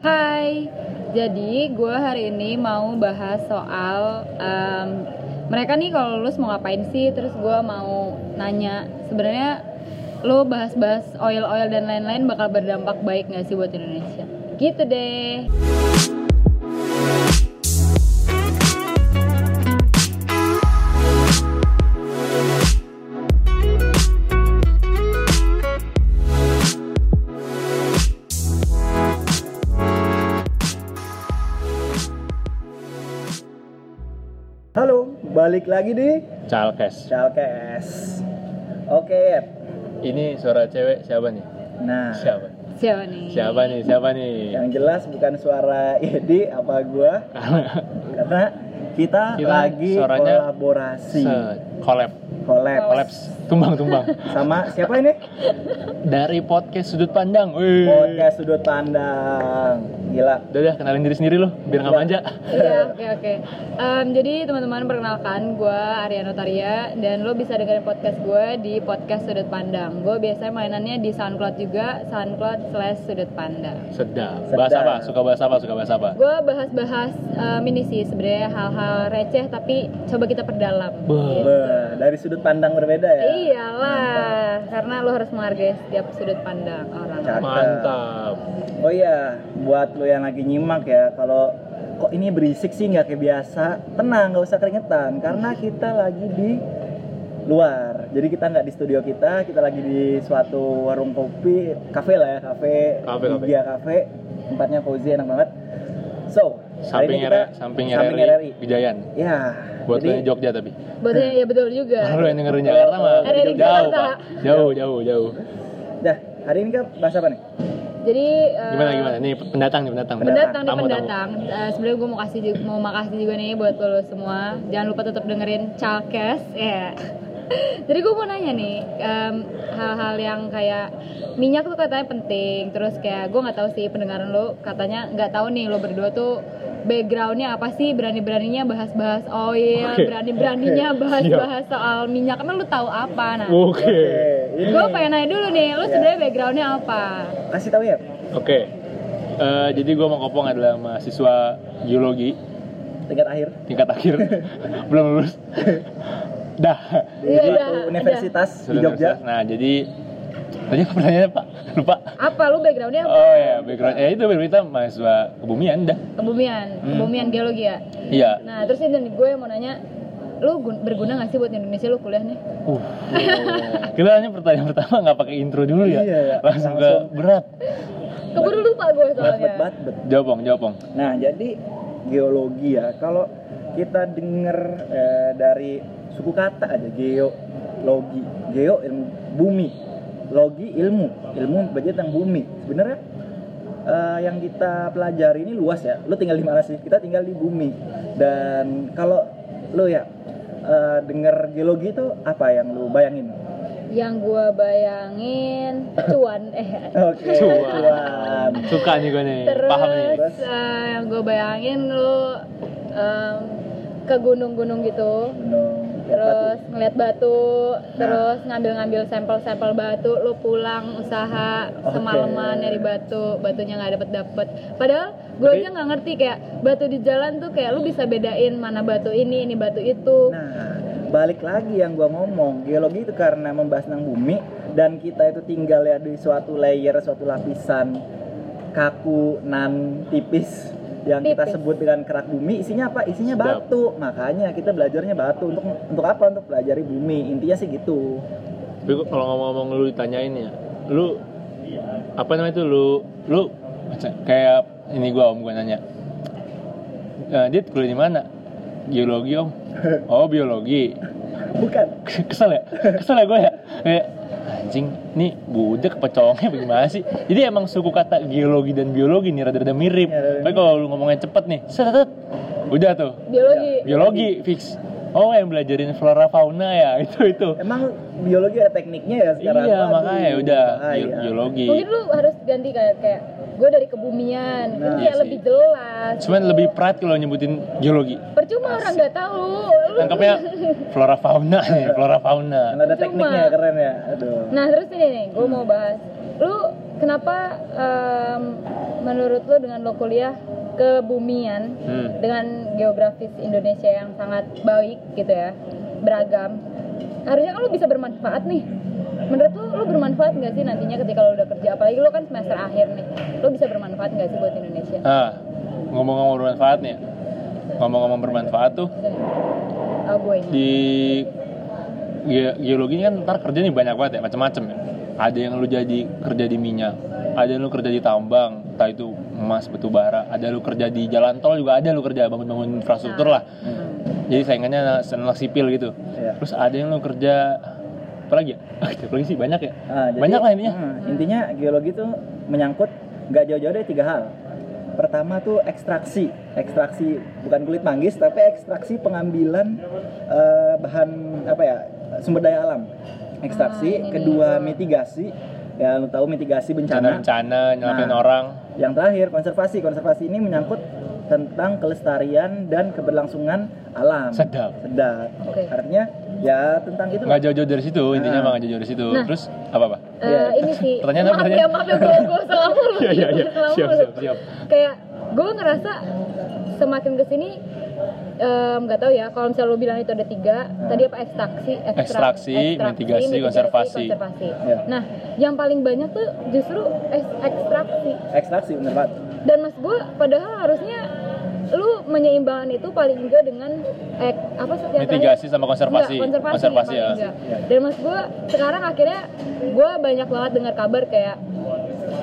Hai, jadi gue hari ini mau bahas soal em, mereka nih kalau lulus mau ngapain sih? Terus gue mau nanya sebenarnya lo bahas-bahas oil-oil dan lain-lain bakal berdampak baik nggak sih buat Indonesia? Gitu deh. Balik lagi di Calkes. Chalkes. Oke, Ini suara cewek siapa nih? nah Siapa? Siapa nih? Siapa nih? Siapa nih? yang jelas bukan suara Edi apa gua, karena kita, Kita lagi suaranya kolaborasi, collab, collab collabs, tumbang tumbang. sama siapa ini? Dari podcast sudut pandang. Wih. Podcast sudut pandang, gila. Udah dah kenalin diri sendiri lo, biar nggak manja. Iya, oke oke. Jadi teman-teman perkenalkan gue Ariana Taria dan lo bisa dengerin podcast gue di podcast Sudut Pandang. Gue biasanya mainannya di SoundCloud juga, SoundCloud slash Sudut Pandang. Sedap. Sedap. Bahas apa? Suka bahas apa? Suka bahas apa? Gue bahas-bahas em, ini sih sebenarnya hal-hal receh tapi coba kita perdalam. Gitu. Be- dari sudut pandang berbeda ya. Iyalah, karena lo harus menghargai setiap sudut pandang orang. Cakep. Mantap. Oh iya, buat lo yang lagi nyimak ya, kalau kok ini berisik sih nggak kayak biasa, tenang, nggak usah keringetan, karena kita lagi di luar. Jadi kita nggak di studio kita, kita lagi di suatu warung kopi, kafe lah ya, kafe, Kafe, kafe. Tempatnya cozy enak banget. So, Samping ini RRI, kita samping samping RRI, RRI. Bijayan. Ya, Buat jadi Jogja tapi. Berarti ya betul juga. Lu yang dengerin Jakarta mah RRI jauh. Pak. Jauh, jauh, jauh. dah hari ini kan bahas apa nih? Jadi eh, Gimana gimana? Nih pendatang nih pendatang. pendatang nih pendatang Eh, sebenarnya gue mau kasih mau makasih juga nih buat lo semua jangan lupa tetap dengerin Chalkes ya jadi gue mau nanya nih em, hal-hal yang kayak minyak tuh katanya penting terus kayak gue nggak tahu sih pendengaran lo katanya nggak tahu nih lo berdua tuh backgroundnya apa sih berani-beraninya bahas-bahas oil Oke. berani-beraninya bahas-bahas soal minyak emang lo tahu apa nah Oke. ini gue pengen nanya dulu nih lo Iya. sebenarnya backgroundnya apa kasih tahu ya. Oke. Eh, jadi gue mau kopong adalah mahasiswa geologi Tingkat akhir tingkat akhir belum lulus. Dah. di Iya, suatu dah, universitas di Sudah Jogja. Nah jadi tadi apa pertanyaannya pak? Lupa. apa lo backgroundnya apa Oh ya background. Ya itu kita mahasiswa kebumian dah. kebumian Hmm. kebumian geologi ya Iya. nah terus ini gue mau nanya lu gun- berguna gak sih buat Indonesia lu kuliah nih Uh. Kita hanya pertanyaan pertama nggak pakai intro dulu ya. Iya, ya. Langsung, ke berat. keburu lupa gue Bet, bet, soalnya bet, bet. Jawabong, jawabong. Nah, jadi geologi ya. Kalau kita denger eh, dari suku kata aja geologi. Geo ilmu bumi. Logi ilmu. Ilmu berarti tentang bumi. Sebenarnya eh, yang kita pelajari ini luas ya. Lu tinggal di mana sih? Kita tinggal di bumi. Dan kalau lu ya eh, denger geologi itu apa yang lu bayangin? yang gue bayangin cuan eh Oke, Cuan. cuan. Suka nih gue nih. terus Paham nih. eh, yang gue bayangin lu em, ke gunung-gunung gitu Gunung, terus ngeliat batu Nah. terus ngambil-ngambil sampel-sampel batu lu pulang usaha Oke. semalaman nyari batu batunya nggak dapet dapet padahal gue aja nggak ngerti kayak batu di jalan tuh kayak lu bisa bedain mana batu ini ini batu itu Nah, balik lagi yang gua ngomong, geologi itu karena membahas tentang bumi dan kita itu tinggal ya di suatu layer, suatu lapisan kaku nan tipis yang kita sebut dengan kerak bumi isinya apa? Isinya batu. Makanya kita belajarnya batu untuk untuk apa? Untuk pelajari bumi. Intinya sih gitu. Tapi kalau ngomong-ngomong lu ditanyain ya, lu apa namanya itu lu lu kayak ini gua om gua nanya. Eh, dia kuliah di mana? Geologi om. Oh biologi. Bukan. Kesel ya? Kesel ya gue ya? Kayak anjing, nih budak pecongnya bagaimana sih? Jadi emang suku kata geologi dan biologi nih rada-rada mirip. Iya, rada Tapi kalau lu ngomongnya cepet nih, set, set, udah tuh. biologi Biologi fix. Oh yang belajarin flora fauna ya itu itu. Emang biologi ada tekniknya ya sekarang. Iya makanya udah bahaya. bio- biologi. mungkin lu harus ganti kayak kayak gue dari kebumian Nah, kan iya sih. lebih jelas Cuman lebih pride kalau nyebutin geologi. percuma orang nggak tahu lu Tangkapnya flora fauna nih, flora fauna. Karena ada Cuma. tekniknya keren ya. Aduh. Nah terus ini nih, gue mau bahas, lu kenapa em, menurut lo dengan lo kuliah kebumian Hmm. dengan geografis Indonesia yang sangat baik gitu ya beragam harusnya kan lo bisa bermanfaat nih menurut lo lo bermanfaat nggak sih nantinya ketika lo udah kerja? Apalagi lo kan semester akhir nih. Lo bisa bermanfaat nggak sih buat Indonesia? Ah, ngomong-ngomong bermanfaat nih. ya. Ngomong-ngomong bermanfaat tuh oh gue ini? di ge- geologi ini kan ntar kerja nih banyak banget ya macam-macam ya. Ada yang lu jadi kerja di minyak ada yang lu kerja di tambang entah itu emas batu bara ada lu kerja di jalan tol juga ada lu kerja bangun-bangun infrastruktur lah. Jadi saingannya anak anak sipil gitu. Iya. terus ada yang lu kerja apa lagi ya lagi sih banyak ya Ah, jadi, banyak lah intinya hmm, intinya geologi tuh menyangkut nggak jauh-jauh dari tiga hal. Pertama tuh ekstraksi, ekstraksi bukan kulit manggis tapi ekstraksi pengambilan eh, bahan apa ya sumber daya alam. Ekstraksi, Ah, kedua mitigasi, ya lu tahu mitigasi bencana. bencana nyelamatin Nah. orang Yang terakhir konservasi, konservasi ini menyangkut tentang kelestarian dan keberlangsungan alam. sedap Sedap. Oke. Artinya ya tentang itu. nggak jauh-jauh dari situ intinya Nah. mah nggak jauh dari situ Nah. terus apa apa Eh, Iya. ini sih Pertanyaan apa, ya pertanyaan? maaf ya gue gue salah mulu Iya, iya, iya. Salah Siap, mulu. siap, siap. kayak gue ngerasa semakin ke sini nggak tahu ya kalau misalnya lo bilang itu ada tiga tadi apa ekstraksi ekstra- Ekstraksi, mitigasi, konservasi. konservasi. Ya. nah yang paling banyak tuh justru eks- ekstraksi Ekstraksi bener banget. dan mas gue padahal harusnya lu menyeimbangkan itu paling enggak dengan ek, apa sih Mitigasi terakhir? sama konservasi. Enggak, konservasi, Konservasi, ya. dan mas gue sekarang akhirnya gue banyak banget dengar kabar kayak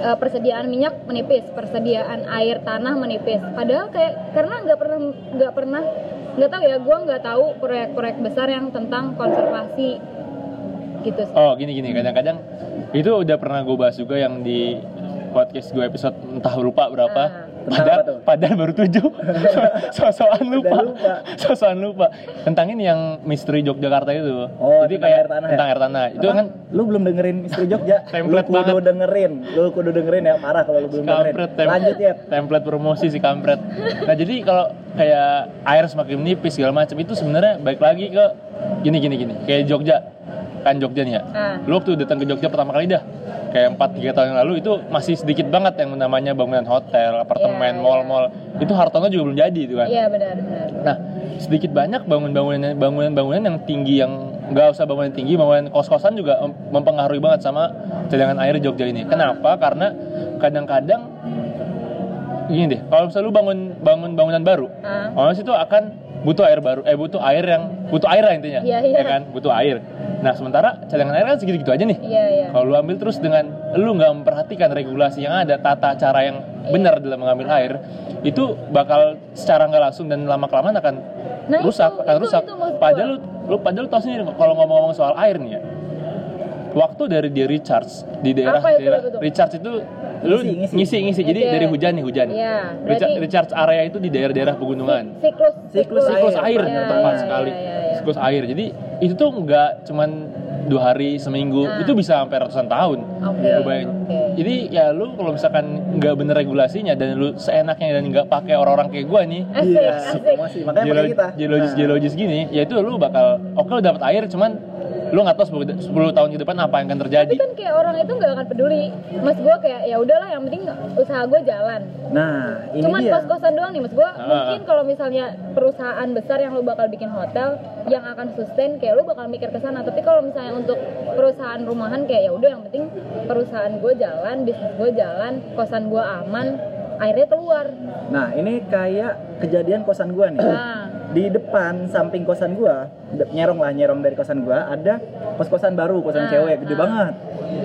eh, persediaan minyak menipis persediaan air tanah menipis padahal kayak karena nggak pernah nggak pernah nggak tahu ya gue nggak tahu proyek-proyek besar yang tentang konservasi gitu sih Oh gini gini kadang-kadang itu udah pernah gue bahas juga yang di podcast gue episode entah lupa berapa. Ah. Padahal, padahal baru tujuh. So-soan lupa. Lupa. So-soan lupa. Tentang ini yang misteri Yogyakarta itu. Oh, Jadi tentang kayak air tanah ya? tentang air tanah. Itu Apa? kan lu belum dengerin Misteri Jogja Template lu kudu banget. dengerin lu kudu dengerin ya marah kalau lu belum dengerin kampret tem- lanjut ya template promosi si kampret nah jadi kalau kayak air semakin menipis segala macam itu sebenarnya baik lagi ke gini gini gini kayak Jogja kan Jogja nih ya Ah. lu waktu datang ke Jogja pertama kali dah kayak 4 3 tahun yang lalu itu masih sedikit banget yang namanya bangunan hotel, apartemen, Iya, mall-mall. Itu Hartono juga belum jadi itu kan. iya benar benar Nah, sedikit banyak bangunan-bangunan bangunan-bangunan yang tinggi yang nggak usah bangunan tinggi, bangunan kos-kosan juga mem- mempengaruhi banget sama cadangan air Jogja ini. Kenapa? Karena kadang-kadang gini deh, kalau misalnya lu bangun bangun bangunan baru, Ah. otomatis itu akan butuh air baru, eh butuh air yang butuh air lah intinya, Iya, iya. ya kan? Butuh air. Nah, sementara cadangan air kan segitu-gitu aja nih. iya iya Kalau lu ambil terus dengan lu nggak memperhatikan regulasi yang ada, tata cara yang benar dalam mengambil air, itu bakal secara nggak langsung dan lama kelamaan akan Nah, rusak, itu- akan itu- rusak. itu padahal lu, lu padahal lu tahu sendiri kalau ngomong-ngomong soal air nih ya. Waktu dari dia recharge di daerah itu, daerah itu recharge itu lu Ngisi, ngisi. ngisi ngisi. Jadi Oke. dari hujan nih hujan. Iya, Recharge, berarti- recharge area itu di daerah-daerah pegunungan. siklus Siklus Siklus air, Iya, tepat iya, sekali. iya, iya, iya. Siklus air. Jadi itu tuh nggak cuman dua hari seminggu, Ah. itu bisa sampai ratusan tahun. Bayangin. oke. Jadi ya lu kalau misalkan nggak bener regulasinya dan lu seenaknya dan nggak pakai orang-orang kayak gua nih, Iya, promosi. makanya geolo- kita geologis Nah, geologis gini, ya itu lu bakal oke lu dapat air cuman lu nggak tahu 10, 10 tahun ke depan apa yang akan terjadi. tapi kan kayak orang itu nggak akan peduli. Mas gue kayak ya udahlah yang penting usaha gue jalan. Nah ini cuman dia. kos-kosan doang nih mas gue Ah. mungkin kalau misalnya perusahaan besar yang lu bakal bikin hotel yang akan sustain kayak lu bakal mikir ke sana. Tapi kalau misalnya untuk perusahaan rumahan kayak ya udah yang penting perusahaan gue jalan bisnis gue jalan kosan gue aman airnya keluar nah ini kayak kejadian kosan gua nih nah di depan samping kosan gua nyerong lah nyerong dari kosan gua ada kos-kosan baru kosan Ah, cewek gede ah. banget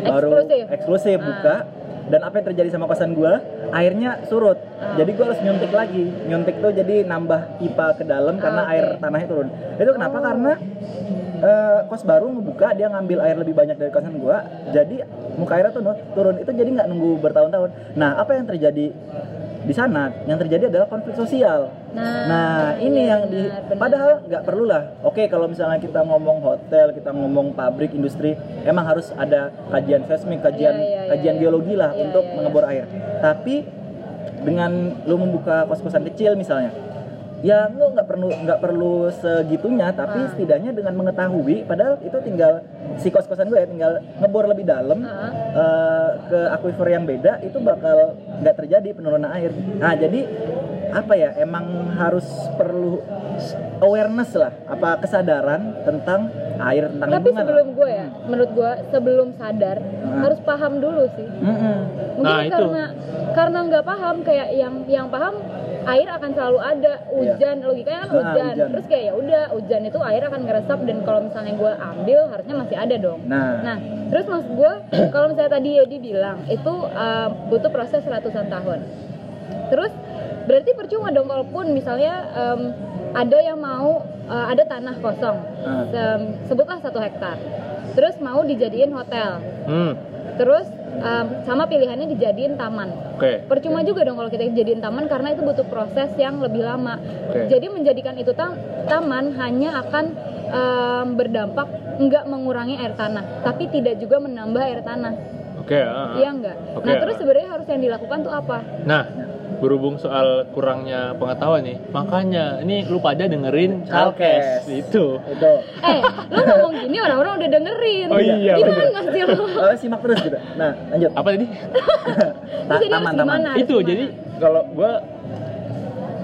baru Eksklusif. eksklusif Ah. buka dan apa yang terjadi sama kosan gua airnya surut Ah. jadi gua harus nyuntik lagi nyuntik tuh jadi nambah pipa ke dalam karena Ah, oke. air tanahnya turun itu kenapa Oh. karena eh, kos baru ngebuka dia ngambil air lebih banyak dari kosan gua jadi muka airnya tuh turun itu jadi nggak nunggu bertahun-tahun nah apa yang terjadi di sana yang terjadi adalah konflik sosial nah, Nah, ini iya, yang di benar, padahal nggak perlu lah. Oke, kalau misalnya kita ngomong hotel, kita ngomong pabrik, industri, emang harus ada kajian seismik, kajian Iya, iya, iya, kajian iya. geologi lah Iya, untuk iya, iya. mengebor air. Tapi dengan lu membuka kos-kosan kecil misalnya, ya lu nggak perlu nggak perlu segitunya, tapi Ah. setidaknya dengan mengetahui, padahal itu tinggal si kos-kosan gue ya tinggal ngebor lebih dalam Ah. eh, ke aquifer yang beda itu bakal nggak terjadi penurunan air. Nah jadi apa ya emang harus perlu awareness lah, apa kesadaran tentang air tentang Tapi lingkungan. sebelum gue ya, menurut gue sebelum sadar Hmm. harus paham dulu sih. Mm-mm. Mungkin Nah, itu. karena karena nggak paham kayak yang yang paham air akan selalu ada hujan logikanya kan Ah, hujan. hujan. terus kayak ya udah hujan itu air akan ngeresap dan kalau misalnya gue ambil harusnya masih ada dong. Nah, Nah, terus maksud gue, kalau misalnya tadi Yedi bilang itu uh, butuh proses ratusan tahun. Terus berarti percuma dong kalaupun misalnya um, ada yang mau uh, ada tanah kosong, sem- sebutlah satu hektar, terus mau dijadiin hotel, Hmm, terus um, sama pilihannya dijadiin taman. oke. Percuma juga dong kalau kita jadiin taman karena itu butuh proses yang lebih lama. Oke. Jadi menjadikan itu tam- taman hanya akan um, berdampak nggak mengurangi air tanah, tapi tidak juga menambah air tanah. Oke, ah, ah. Iya nggak? Oke, nah terus ah. sebenarnya harus yang dilakukan tuh apa? Nah, berhubung soal kurangnya pengetahuan nih, makanya ini lu pada dengerin Chalkes. Chalkes itu. itu. Eh, lu ngomong gini orang-orang udah dengerin. Oh iya, Gimana sih lu? Oh, simak terus gitu. Nah, lanjut. Apa tadi? Harus taman, taman. itu jadi kalau gua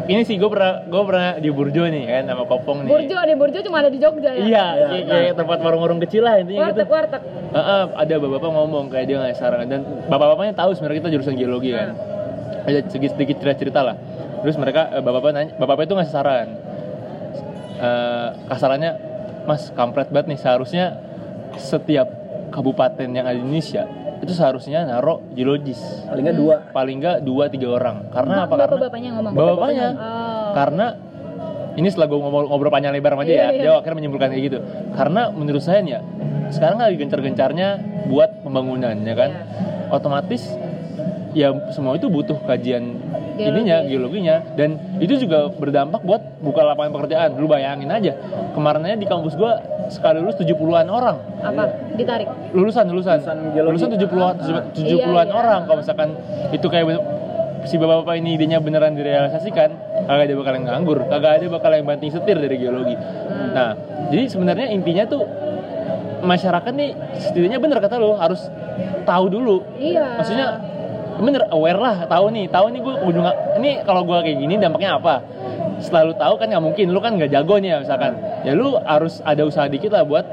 ini sih gue pernah gue pernah di Burjo nih kan sama Kopong nih. Burjo nih, Burjo cuma ada di Jogja ya. Iya, Iya. kayak, kayak tempat warung-warung kecil lah intinya gitu. Warteg, warteg. Heeh, ada bapak-bapak ngomong kayak dia ngasih saran dan bapak-bapaknya tahu sebenarnya kita jurusan geologi kan. Ada sedikit sedikit cerita-cerita lah. Terus mereka eh, bapak-bapak nanya, bapak-bapak itu ngasih saran. Eh, kasarannya, Mas kampret banget nih seharusnya setiap kabupaten yang ada di Indonesia itu seharusnya naruh geologis Paling nggak dua. paling nggak dua tiga orang karena apa karena Bapak-bapaknya ngomong. bapak-bapaknya Oh. karena ini setelah gue ngobrol, ngobrol panjang lebar sama dia, Iya, iya. dia akhirnya menyimpulkan kayak gitu. Karena menurut saya nih ya, sekarang lagi gencar-gencarnya buat pembangunan ya kan, Iya. otomatis ya semua itu butuh kajian Geologi. ininya, geologinya dan itu juga berdampak buat buka lapangan pekerjaan. Lu bayangin aja, kemarin aja di kampus gua sekali lulus 70-an orang. Apa? Ditarik. Lulusan, lulusan. Lulusan. Lulusan 70-an Iya, 70-an iya. orang kalau misalkan itu kayak si bapak-bapak ini idenya beneran direalisasikan, kagak ada bakal yang nganggur, kagak ada bakal yang banting setir dari geologi. Hmm. Nah, jadi sebenarnya intinya tuh masyarakat nih setidaknya bener kata lo harus tahu dulu. Iya. Maksudnya bener aware lah, tahu nih, tahu nih gue ujung ini kalau gue kayak gini dampaknya apa. Selalu tahu kan nggak mungkin, lu kan nggak jago nih ya misalkan. Ya lu harus ada usaha dikit lah buat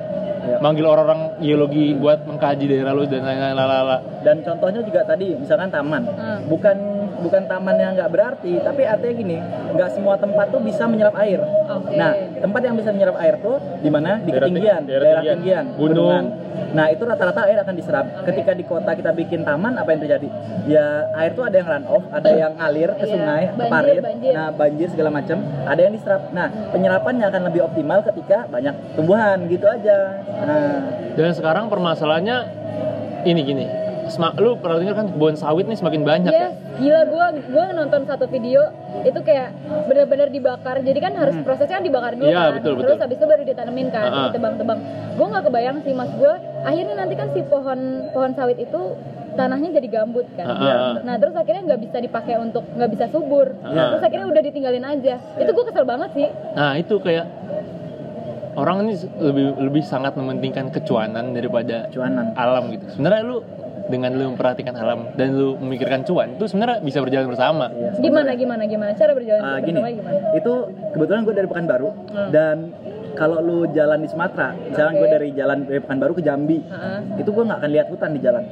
Iya. manggil orang-orang geologi buat mengkaji daerah lu dan lain-lain lalala. Dan contohnya juga tadi, misalkan taman. Hmm. Bukan bukan taman yang nggak berarti, tapi artinya gini, nggak semua tempat tuh bisa menyerap air. Oke. Nah, tempat yang bisa menyerap air tuh di mana? Di Daerah ketinggian, ting- daerah daerah tinggian. tinggian, Gunung. Nah, itu rata-rata air akan diserap. Oke. Ketika di kota kita bikin taman, apa yang terjadi? Ya, air tuh ada yang run off, ada yang ngalir ke Iya, sungai, ke banjir, parit. banjir. Nah, banjir segala macam, ada yang diserap. Nah, penyerapannya akan lebih optimal ketika banyak tumbuhan gitu aja. Nah, Dan sekarang permasalahannya ini gini. Sema- lu pernah dengar kan kebun sawit nih semakin banyak Yes, gila gua gua nonton satu video itu kayak bener-bener dibakar. Jadi kan harus prosesnya kan dibakar dulu Hmm. Iya, kan. betul, Terus betul. habis itu baru ditanemin kan, Ah, ah. ditebang-tebang. Gua nggak kebayang sih Mas gua akhirnya nanti kan si pohon pohon sawit itu tanahnya jadi gambut kan. Ah. Nah terus akhirnya nggak bisa dipakai untuk nggak bisa subur. Ah. Terus akhirnya udah ditinggalin aja. Itu gua kesel banget sih. Nah itu kayak orang ini lebih lebih sangat mementingkan kecuanan daripada cuanan. alam gitu. Sebenarnya lu dengan lu memperhatikan alam dan lu memikirkan cuan itu sebenarnya bisa berjalan bersama. Iya, Gimana gimana gimana cara berjalan Ah, gini, bersama gimana? itu kebetulan gue dari Pekanbaru Hmm. dan kalau lu jalan di Sumatera, misalnya Oke. gue dari jalan dari Pekanbaru ke Jambi, Heeh. itu gue nggak akan lihat hutan di jalan.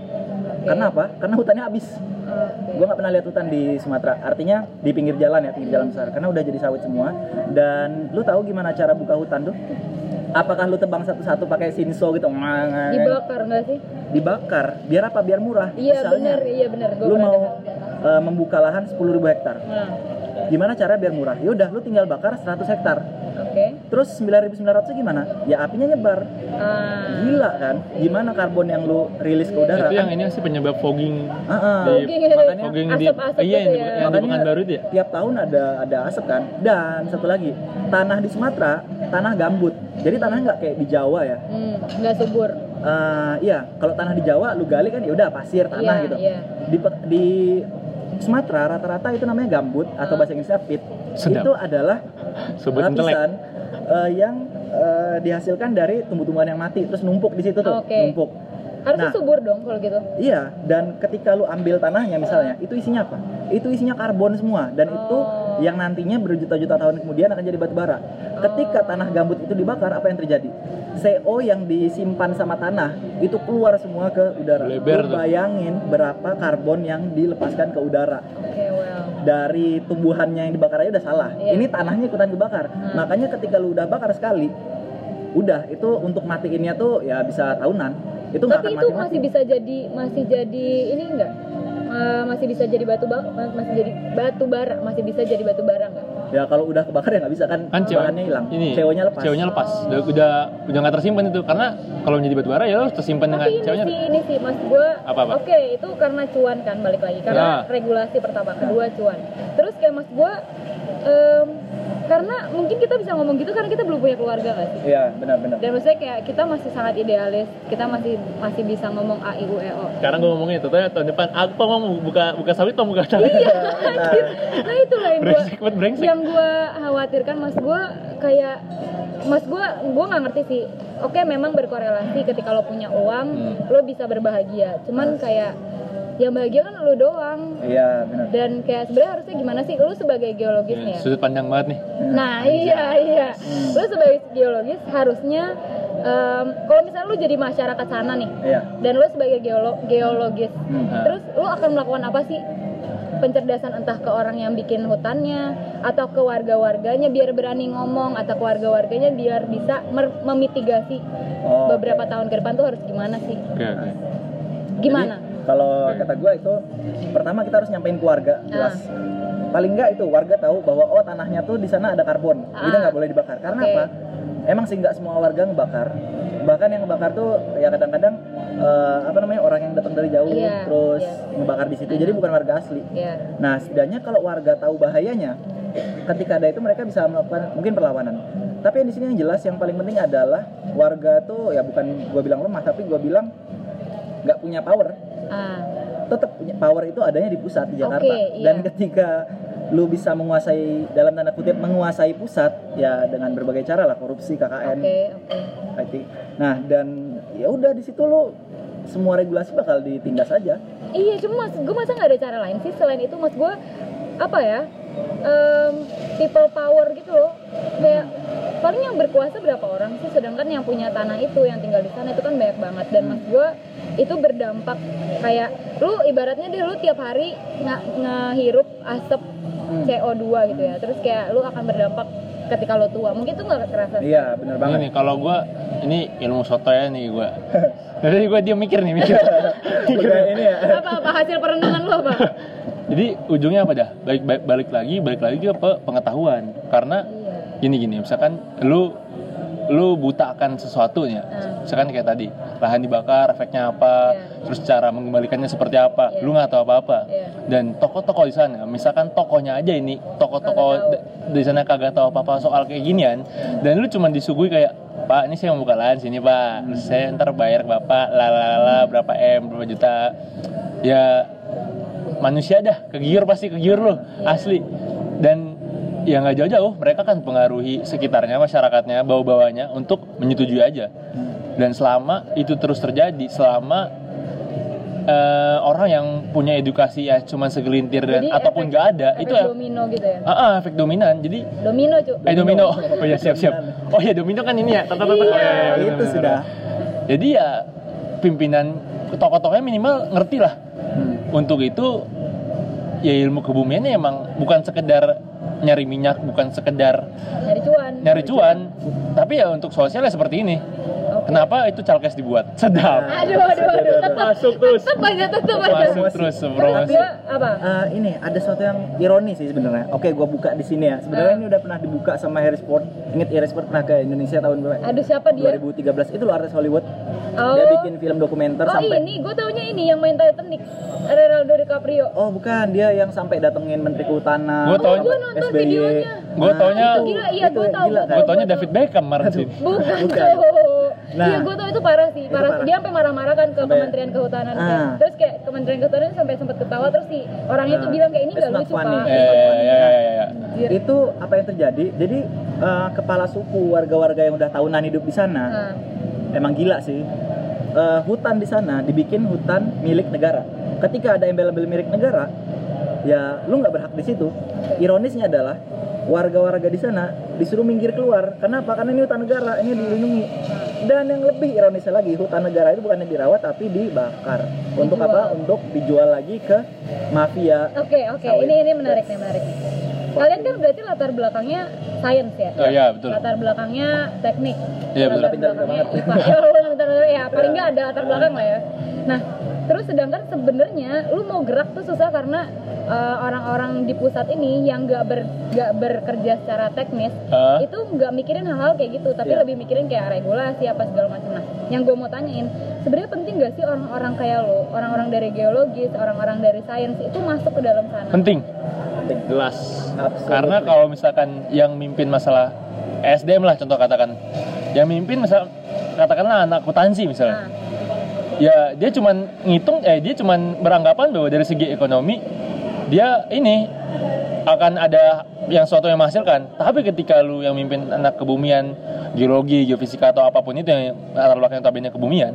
Karena apa? Karena hutannya habis. Oke. Gue nggak pernah lihat hutan di Sumatera. Artinya di pinggir jalan ya, pinggir jalan besar. Karena udah jadi sawit semua. Dan lu tahu gimana cara buka hutan tuh? Apakah lu tebang satu-satu pakai sinso gitu? Dibakar nggak sih? Dibakar. Biar apa? Biar murah. Iya bener, iya bener. Gua Lu mau eh, membuka lahan 10.000 hektar. Nah, Gimana cara biar murah? Ya udah, lu tinggal bakar 100 hektar. oke. Terus 9.900 gimana? Ya apinya nyebar. Ah. Gila kan? Gimana karbon yang lu rilis ke udara? itu yang kan? ini sih penyebab fogging Ah, ah. di Fogging, makanya fogging di asap-asap iya yang gitu di, ya. yang Makanya Pekanbaru itu ya. tiap tahun ada ada asap kan. Dan satu lagi, tanah di Sumatera, tanah gambut. Jadi tanah nggak kayak di Jawa ya. Hmm, nggak subur. Eh, iya, kalau tanah di Jawa lu gali kan ya udah pasir tanah Iya, gitu. iya. Di di Sumatera rata-rata itu namanya gambut atau bahasa Inggrisnya pit. Sedap. Itu adalah Sobat lapisan eh, yang eh, dihasilkan dari tumbuh-tumbuhan yang mati terus numpuk di situ tuh, Oke. numpuk. Harusnya Nah. subur dong kalau gitu. Iya, dan ketika lu ambil tanahnya misalnya, itu isinya apa? Itu isinya karbon semua dan itu Oh. yang nantinya berjuta-juta tahun kemudian akan jadi batu bara. Ketika tanah gambut itu dibakar, apa yang terjadi? CO yang disimpan sama tanah itu keluar semua ke udara. Lebar Lu tuh. bayangin berapa karbon yang dilepaskan ke udara Oke, well. dari tumbuhannya yang dibakar aja udah salah. Iya. Ini tanahnya ikutan dibakar. Hmm. Makanya ketika lu udah bakar sekali, udah itu untuk matiinnya tuh ya bisa tahunan. Itu Tapi akan itu mati-mati. masih bisa jadi masih jadi ini enggak? Eh, masih bisa jadi batu ba- masih jadi batu bara, masih bisa jadi batu bara enggak? Ya kalau udah kebakar ya nggak bisa kan, kan CO bahannya hilang. ini CO-nya lepas. CO-nya lepas udah udah udah nggak tersimpan itu karena kalau menjadi batu bara ya lo harus tersimpan dengan ini CO-nya sih ini sih mas gue Apa-apa? oke itu karena cuan kan balik lagi karena Ya. regulasi pertama kedua cuan terus kayak mas gue em, karena mungkin kita bisa ngomong gitu karena kita belum punya keluarga gak sih? Iya benar-benar. dan maksudnya kayak kita masih sangat idealis kita masih masih bisa ngomong a i u e o. Sekarang gue ngomongnya itu tahun depan aku ngomong buka buka sawit atau buka sawit? Iya nah itulah yang gue brengsek banget brengsek. yang gue khawatirkan. Mas gue kayak mas gue gue nggak ngerti sih. Oke memang berkorelasi ketika lo punya uang Hmm. lo bisa berbahagia. Cuman kayak yang bahagia kan lo doang. Iya benar. dan kayak sebenarnya harusnya gimana sih? Lo sebagai geologis nih ya sudut pandang banget nih. Nah iya iya. Lo sebagai geologis harusnya em, kalau misalnya lo jadi masyarakat sana nih Iya. dan lo sebagai geolo- geologis Hmm. terus lo akan melakukan apa sih? Pencerdasan entah ke orang yang bikin hutannya atau ke warga-warganya biar berani ngomong atau ke warga-warganya biar bisa memitigasi Oh, beberapa oke. tahun ke depan tuh harus gimana sih? Oke oke. Gimana kalau kata gue itu pertama kita harus nyampein ke warga jelas. Paling enggak itu warga tahu bahwa oh tanahnya tuh di sana ada karbon. Ah. nggak boleh dibakar. Karena Oke. apa? Emang sih nggak semua warga ngebakar. Bahkan yang ngebakar tuh ya kadang-kadang eh, apa namanya orang yang datang dari jauh Iya, terus iya. ngebakar di situ. Jadi bukan warga asli. ya Nah, setidaknya kalau warga tahu bahayanya, ketika ada itu mereka bisa melakukan mungkin perlawanan. Tapi yang di sini yang jelas yang paling penting adalah warga tuh ya bukan gua bilang lemah, tapi gua bilang nggak punya power. Ah Tetap punya power itu adanya di pusat di Jakarta. Oke, iya. Dan ketika lu bisa menguasai dalam tanda kutip menguasai pusat ya dengan berbagai cara lah korupsi KKN oke oke IT. Nah, dan ya udah di situ lu semua regulasi bakal ditindas aja. Iya, cuma mas, gue masa nggak ada cara lain sih selain itu mas gue apa ya em, people power gitu loh. Kayak paling yang berkuasa berapa orang sih? Sedangkan yang punya tanah itu yang tinggal di sana itu kan banyak banget. Dan mas gue itu berdampak. Kayak lu ibaratnya deh lu tiap hari nggak ngehirup asap Hmm. CO2 gitu ya. Terus kayak lu akan berdampak ketika lu tua mungkin itu nggak kerasa Iya, bener banget. ini kalau gue ini ilmu soto ya nih gue jadi gue dia mikir nih mikir. Ini ya. apa apa hasil perenungan lo apa jadi ujungnya apa dah? Balik, balik balik lagi balik lagi ke pe- pengetahuan. Karena iya. gini gini misalkan lu lu buta akan sesuatu ya Hmm. misalkan kayak tadi lahan dibakar efeknya apa Iya. terus cara mengembalikannya seperti apa Iya. lu nggak tahu apa apa Iya. dan tokoh-tokoh di sana misalkan tokohnya aja ini tokoh-tokoh d- di sana kagak tahu apa-apa soal kayak ginian dan lu cuma disuguhi kayak pak ini saya mau buka lahan sini pak terus saya ntar bayar ke bapak lalala berapa m berapa juta ya manusia dah kegiur pasti kegiur lo asli dan ya nggak jauh-jauh. Mereka kan pengaruhi sekitarnya masyarakatnya bawa-bawanya untuk menyetujui aja. Dan selama itu terus terjadi selama eh, orang yang punya edukasi ya cuman segelintir dan Jadi ataupun nggak ada efek itu ya. domino gitu ya? Ah, ah, efek dominan. Jadi domino cu eh domino. Oh ya siap siap. Oh ya domino kan ini ya. Tek. Iya. Oh, iya, iya, bener, itu sudah. jadi ya pimpinan tokoh-tokohnya minimal ngerti lah. Hmm. untuk itu ya ilmu kebumiannya emang bukan sekedar nyari minyak bukan sekedar nyari cuan nyari cuan tapi ya untuk sosialnya seperti ini. Kenapa itu calkes dibuat sedap aduh aduh aduh tetap masuk terus tetap aja tetap aja masuk terus promosi apa Eh, ini ada sesuatu yang ironis sih sebenarnya. Oke, gua buka di sini ya. Sebenarnya Ah. ini udah pernah dibuka sama Harry Sport. Ingat Harry Sport pernah ke Indonesia tahun berapa? aduh siapa dia 2013 itu lo artis Hollywood. oh Dia bikin film dokumenter oh sampai ini gue taunya ini yang main Titanic Leonardo DiCaprio Oh, bukan, dia yang sampai datengin Menteri Kehutanan. Gua taunya- Oh, gua nonton SBY. videonya. Gua taunya- itu gila iya gue kan? gue tahu, taunya. David Beckham kemarin sih bukan, Bukan. Nah. iya gue tau itu parah sih Itu parah, parah. dia sampai marah-marah kan ke Sampai- Kementerian Kehutanan Ah. kayak- terus kayak Kementerian Kehutanan sampai sempat ketawa terus si orangnya tuh Nah. bilang kayak ini gak lucu pak ya ya ya ya, ya. Itu apa yang terjadi? Jadi eh, kepala suku warga-warga yang udah tahunan hidup di sana Nah, emang gila sih. eh, hutan di sana dibikin hutan milik negara. Ketika ada embel-embel milik negara, ya lu nggak berhak di situ. Ironisnya adalah warga-warga di sana disuruh minggir keluar. Kenapa? Karena ini hutan negara, ini dilindungi. Dan yang lebih ironisnya lagi, hutan negara itu bukannya dirawat tapi dibakar. Untuk Dijual. apa? Untuk dijual lagi ke mafia. Oke oke, Sawit. ini ini menarik nih menarik. nih. Kalian kan berarti latar belakangnya science ya? Oh iya, betul. Latar belakangnya teknik. Iya, betul. latar belakangnya banget. IPA. Ya, ya paling nggak ada latar belakang lah ya. Nah, terus sedangkan sebenarnya lu mau gerak tuh susah karena uh, orang-orang di pusat ini yang nggak ber nggak bekerja secara teknis Hah? itu nggak mikirin hal-hal kayak gitu, tapi Iya. lebih mikirin kayak regulasi apa segala macam. Nah, yang gue mau tanyain, sebenarnya penting gak sih orang-orang kayak lo, orang-orang dari geologis, orang-orang dari sains itu masuk ke dalam sana? Penting. Penting. Jelas. Absolutely. Karena kalau misalkan yang mimpin masalah SDM lah contoh katakan, yang mimpin misal katakanlah anak akuntansi misalnya. Nah, ya dia cuman ngitung eh dia cuman beranggapan bahwa dari segi ekonomi dia ini akan ada yang suatu yang menghasilkan. Tapi ketika lu yang mimpin anak kebumian geologi geofisika atau apa pun itu yang latar belakang notabene kebumian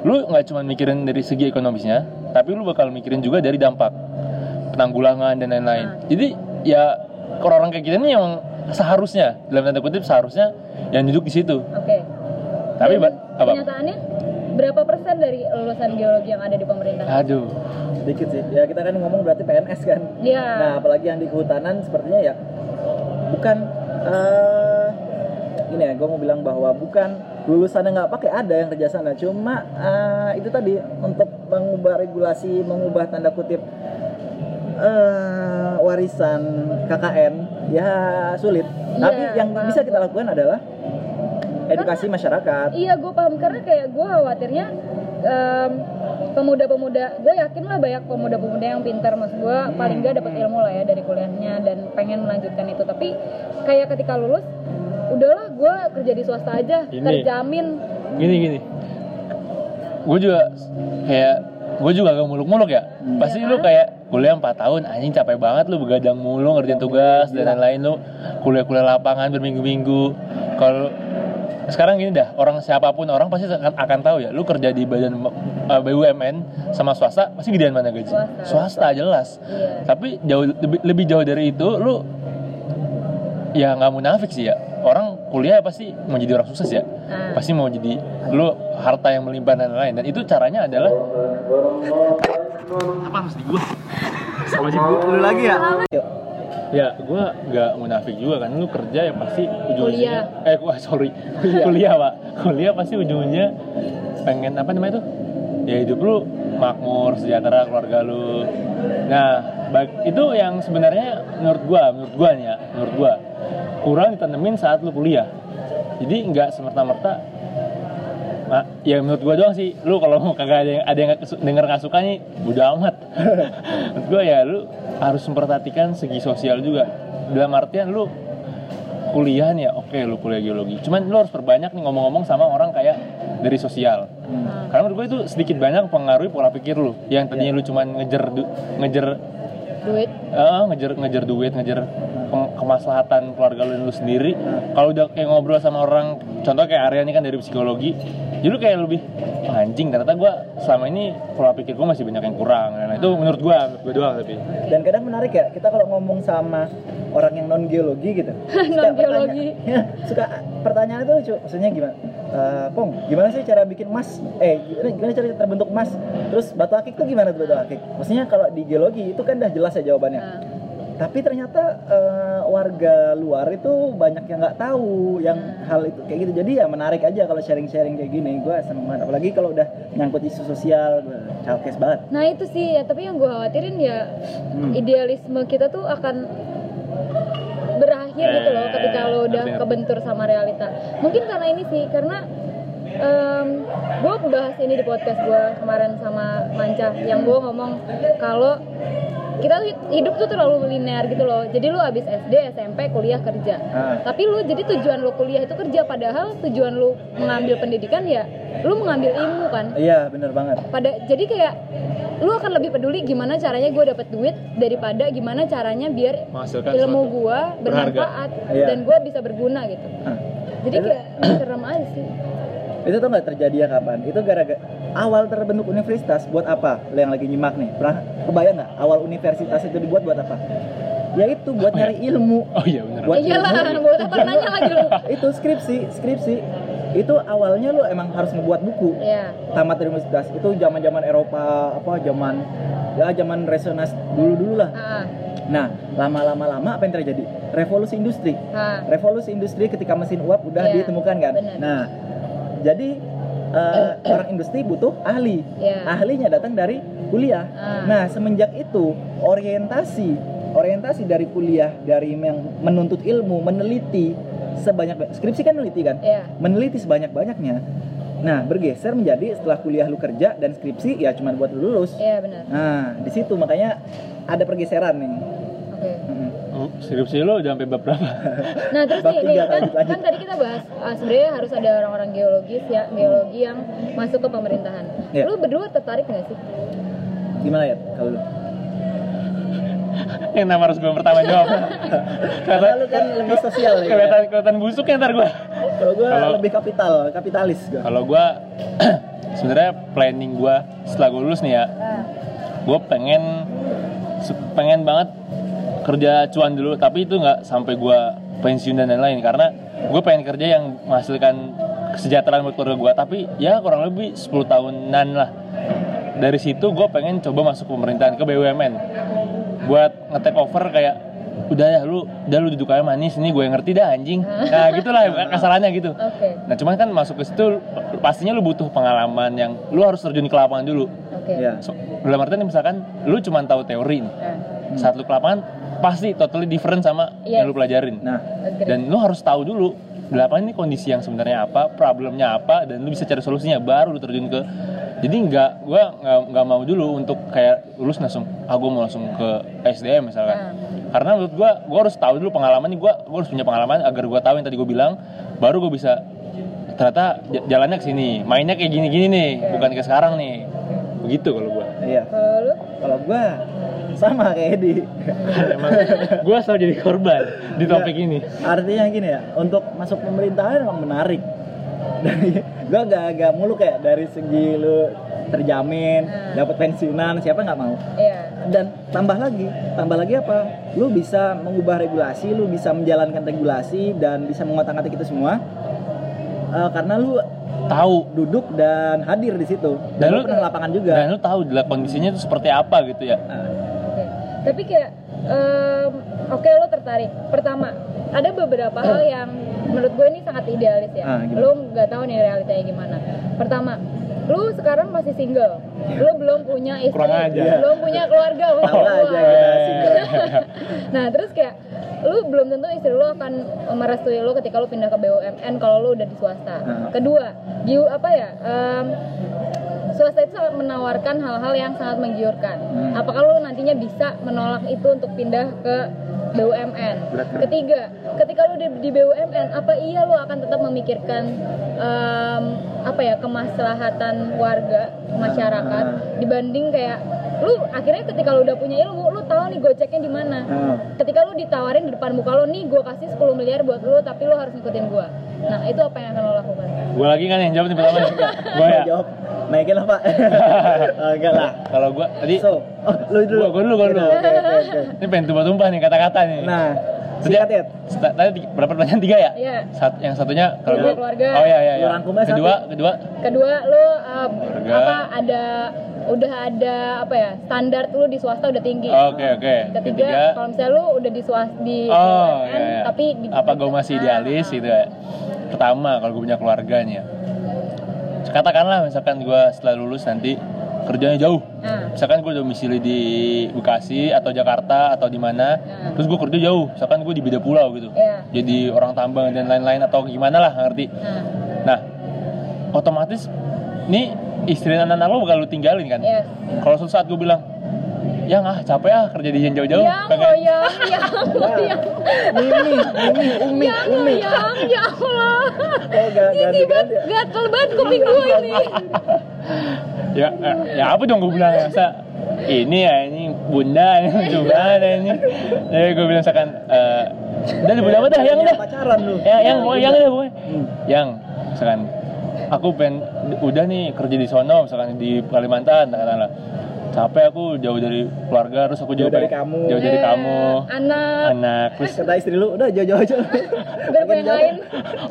lu nggak cuman mikirin dari segi ekonomisnya tapi lu bakal mikirin juga dari dampak penanggulangan dan lain-lain. Jadi ya orang-orang kayak kita ini yang seharusnya dalam tanda kutip seharusnya yang duduk di situ. Oke. tapi Dan ba- apa? kenyataannya berapa persen dari lulusan geologi yang ada di pemerintah? aduh Sedikit sih. Ya kita kan ngomong berarti PNS kan. Iya. Nah, apalagi yang di kehutanan sepertinya ya bukan eh ini ya, gue mau bilang bahwa bukan lulusannya nggak pakai ada yang kerja sana, cuma eh, itu tadi untuk mengubah regulasi, mengubah tanda kutip eh warisan KKN ya sulit. Tapi Iya, yang bisa kita lakukan adalah edukasi masyarakat. Iya, gue paham. Karena kayak gue khawatirnya em, pemuda-pemuda, gue yakin lah banyak pemuda-pemuda yang pintar. Mas gue paling gak dapat ilmu lah ya dari kuliahnya dan pengen melanjutkan itu. Tapi kayak ketika lulus, udahlah gue kerja di swasta aja, Ini. terjamin. gini gini. Gue juga kayak gue juga gak muluk-muluk ya. Pasti lu kayak kuliah 4 tahun anjing capek banget lu begadang mulu ngerjain tugas dan lain-lain lu kuliah-kuliah lapangan berminggu-minggu. Kalau sekarang gini dah orang siapa pun orang pasti akan, akan tahu ya lu kerja di badan uh, BUMN sama swasta pasti gedean mana gaji Swasta. swasta jelas Iya. tapi jauh lebih, lebih jauh dari itu lu ya nggak munafik sih ya orang kuliah pasti mau jadi orang sukses ya Ah. pasti mau jadi lu harta yang melimpah dan lain-lain dan itu caranya adalah apa harus di gua Sama lu lagi ya? Yuk. Ya gua nggak munafik juga kan lu kerja ya pasti ujung-ujungnya eh gua sorry. Kuliah. Pak. Kuliah pasti ujungnya pengen apa namanya tuh? Ya hidup lu makmur sejahtera keluarga lu. Nah itu yang sebenarnya menurut gua menurut gua nih ya menurut gua. Kurang ditanemin saat lu kuliah. Jadi nggak semerta-merta Nah, ya menurut gua doang sih, lu kalau mau kagak ada yang ada yang denger nggak suka nih, udah amat. menurut gua ya lu harus memperhatikan segi sosial juga. Dalam artian lu kuliah nih ya, oke lu kuliah geologi. Cuman lu harus perbanyak nih ngomong-ngomong sama orang kayak dari sosial. Nah, Karena menurut gue itu sedikit banyak mempengaruhi pola pikir lu. Yang tadinya lu cuman ngejar du- ngejar duit. ah ngejar ngejar duit ngejar kemaslahatan keluarga lu, lu sendiri kalau udah kayak ngobrol sama orang contoh kayak Arya ini kan dari psikologi jadi lu kayak lebih anjing ternyata gue selama ini pola pikir gue masih banyak yang kurang nah itu menurut gue gue doang tapi Dan kadang menarik ya, kita kalau ngomong sama orang yang non geologi gitu, pertanya- ya, suka pertanyaan itu lucu. Maksudnya gimana? Eh, Pong, gimana sih cara bikin emas? Eh, gimana, gimana cara terbentuk emas? Terus batu akik tuh gimana tuh batu akik? Maksudnya kalau di geologi itu kan udah jelas ya jawabannya. Nah, Tapi ternyata eh, warga luar itu banyak yang nggak tahu yang hal itu kayak gitu. Jadi ya menarik aja kalau sharing-sharing kayak gini. Gue seneng banget. Apalagi kalau udah nyangkut isu sosial, childcase banget. Nah itu sih ya, tapi yang gue khawatirin ya Hmm. idealisme kita tuh akan berakhir gitu loh ketika lo udah kebentur sama realita. Mungkin karena ini sih, karena gue bahas ini di podcast gue kemarin sama Manca, yang gue ngomong kalau kita tuh hidup tuh terlalu linear gitu loh. Jadi lu abis SD, SMP, kuliah, kerja. Ah. Tapi lu jadi tujuan lu kuliah itu kerja, padahal tujuan lu mengambil pendidikan ya lu mengambil ilmu kan Iya, bener banget. pada jadi kayak lu akan lebih peduli gimana caranya gue dapat duit daripada gimana caranya biar Menghasilkan ilmu gue bermanfaat Iya. dan gue bisa berguna gitu Ah. jadi kayak serem aja sih Itu tuh nggak terjadi ya kapan? Itu gara-gara awal terbentuk universitas buat apa? Lo yang lagi nyimak nih, pernah kebayang nggak awal universitas itu dibuat buat apa? Ya itu buat Oh, ya. nyari ilmu. Oh iya benar. Buat Iya lah, ilmu. buat apa nanya lagi lu? itu skripsi, skripsi. Itu awalnya lo emang harus ngebuat buku. Iya. Tamat dari universitas itu zaman-zaman Eropa apa zaman ya zaman resonas dulu-dulu lah. Ah, Nah, lama-lama lama apa yang terjadi? Revolusi industri. ah. Revolusi industri ketika mesin uap udah Iya, ditemukan kan. benar. Nah, jadi eh, orang industri butuh ahli. Iya. Ahlinya datang dari kuliah. Ah. Nah, semenjak itu orientasi orientasi dari kuliah dari yang menuntut ilmu, meneliti sebanyak skripsi kan meneliti kan? Iya. Meneliti sebanyak-banyaknya. Nah, bergeser menjadi setelah kuliah lu kerja dan skripsi ya cuman buat lu lulus. Iya benar. Nah, di situ makanya ada pergeseran nih. Skripsi lo udah sampai bab berapa? Nah terus nih, nih kan, kan tadi kita bahas ah, sebenarnya harus ada orang-orang geologis ya geologi yang masuk ke pemerintahan. Iya. Lu berdua tertarik nggak sih? Gimana ya kalau lu? yang nama harus gue pertama jawab. Karena lu kan lebih sosial ya. kelihatan kelihatan busuk ya ntar gue. Kalau gua Kalau- lebih kapital, kapitalis gua. Kalau gue sebenarnya planning gue setelah gue lulus nih ya, Ah, gue pengen pengen banget kerja cuan dulu tapi itu nggak sampai gue pensiun dan lain-lain karena gue pengen kerja yang menghasilkan kesejahteraan buat keluarga gue tapi ya kurang lebih 10 tahunan lah dari situ gue pengen coba masuk pemerintahan ke BUMN buat nge-take over kayak udah ya lu udah lu duduk aja manis ini gue yang ngerti dah anjing nah gitulah kasarannya gitu Oke. nah cuman kan masuk ke situ pastinya lu butuh pengalaman yang lu harus terjun ke lapangan dulu Oke. Iya. So, dalam artian misalkan lu cuma tahu teori nih. Ah, Saat lu ke lapangan pasti totally different sama Yes. yang lu pelajarin. Nah. Dan lu harus tahu dulu lapangan ini kondisi yang sebenarnya apa, problemnya apa dan lu bisa cari solusinya baru lu terjun ke jadi nggak gua nggak mau dulu untuk kayak lulus langsung ah gua mau langsung ke SDM misalkan Ah. karena menurut gua gua harus tahu dulu pengalaman nih gua gua harus punya pengalaman agar gua tahu yang tadi gua bilang baru gua bisa ternyata jalannya ke sini mainnya kayak gini-gini nih bukan kayak sekarang nih begitu kalau gua iya. Kalau lu? Kalau gua sama kayak Edi. emang gue selalu jadi korban di topik Iya. ini Artinya gini ya, untuk masuk pemerintahan emang menarik. Dari gua gak agak muluk kayak dari segi lu terjamin, Hmm. dapat pensiunan, siapa nggak mau? Iya. Dan tambah lagi, tambah lagi apa? Lu bisa mengubah regulasi, lu bisa menjalankan regulasi dan bisa mengotak-atik itu semua. Eh, karena lu tahu duduk dan hadir di situ. Dan, Dan lu pernah lapangan juga. dan lu tahu di kondisinya itu seperti apa gitu ya Nah, Oke. Tapi kayak em, oke lo tertarik. Pertama, ada beberapa hal yang menurut gue ini sangat idealis ya. Ah, lo nggak tahu nih realitanya gimana. Pertama, lu sekarang masih single. Lu belum punya istri, belum punya keluarga. Wah. aja nah, terus kayak lu belum tentu istri lu akan merestui lu ketika lu pindah ke BUMN kalau lu udah di swasta. Ah. Kedua, giu apa ya? em, swasta itu sangat menawarkan hal-hal yang sangat menggiurkan. Hmm. Apakah lu nantinya bisa menolak itu untuk pindah ke BUMN? Ketiga, ketika lu di, di BUMN, apa iya lu akan tetap memikirkan em, apa ya kemaslahatan warga masyarakat Ah. dibanding kayak lu akhirnya ketika lu udah punya ilmu, lu tahu nih goceknya di mana. nah, Ketika lu ditawarin di depan muka lu nih, gue kasih 10 miliar buat lu, tapi lu harus ngikutin gue. Nah, itu apa yang akan lo lakukan? gue lagi kan yang jawab nih pertama nih gue ya jawab, naikin lah pak. Oh, enggak lah. kalau gue tadi So, oh, lu dulu. Gua- gua dulu, gua dulu. Oke, oke, oke. ini pengen tumpah-tumpah nih kata-kata nih Nah, Tadi- ya. Tadi berapa pertanyaan tiga ya Iya. Sat, yang satunya kalau Keluarga, gua- keluarga. oh iya iya iya kedua kedua Kedua, lu uh, apa ada udah ada apa ya standar lu di swasta udah tinggi. oke oke. Ketiga, ketiga. kalau misalnya lu udah di swasta di oh BUMN, iya, iya. tapi di, apa gue masih Ah, idealis gitu ya? Pertama kalau gue punya keluarganya. Katakanlah misalkan gue setelah lulus nanti kerjanya jauh. Ah, misalkan gue domisili di Bekasi atau Jakarta atau di mana Hmm. terus gue kerja jauh. Misalkan gue di beda pulau gitu. Iya. jadi orang tambang dan lain-lain atau gimana lah ngerti? Nah, nah otomatis nih istri dan anak lo bakal lu tinggalin kan yes. kalau suatu saat gue bilang yang ah capek ah kerja di yang jauh-jauh Yang lo pengen yang yang lo Wah. yang Mimi, Mimi, Umi, yang lo Umi. yang ya Allah. Oh, Ini ganti ganti. banget gatel banget kuping gue ini. ya eh, ya apa dong gue bilang masa ini ya ini bunda ini gimana ini jadi gue bilang misalkan eh udah bunda apa dah yang dah pacaran lu. yang yang mau yang dah boy Hmm. yang misalkan aku pengen udah nih kerja di sono misalkan di Kalimantan katakanlah. Capek aku jauh dari keluarga terus aku Jauh juga dari pengen- kamu. jauh dari Eh, kamu. anak. Anak terus kata istri lu udah jauh-jauh aja. Biar gue yang lain.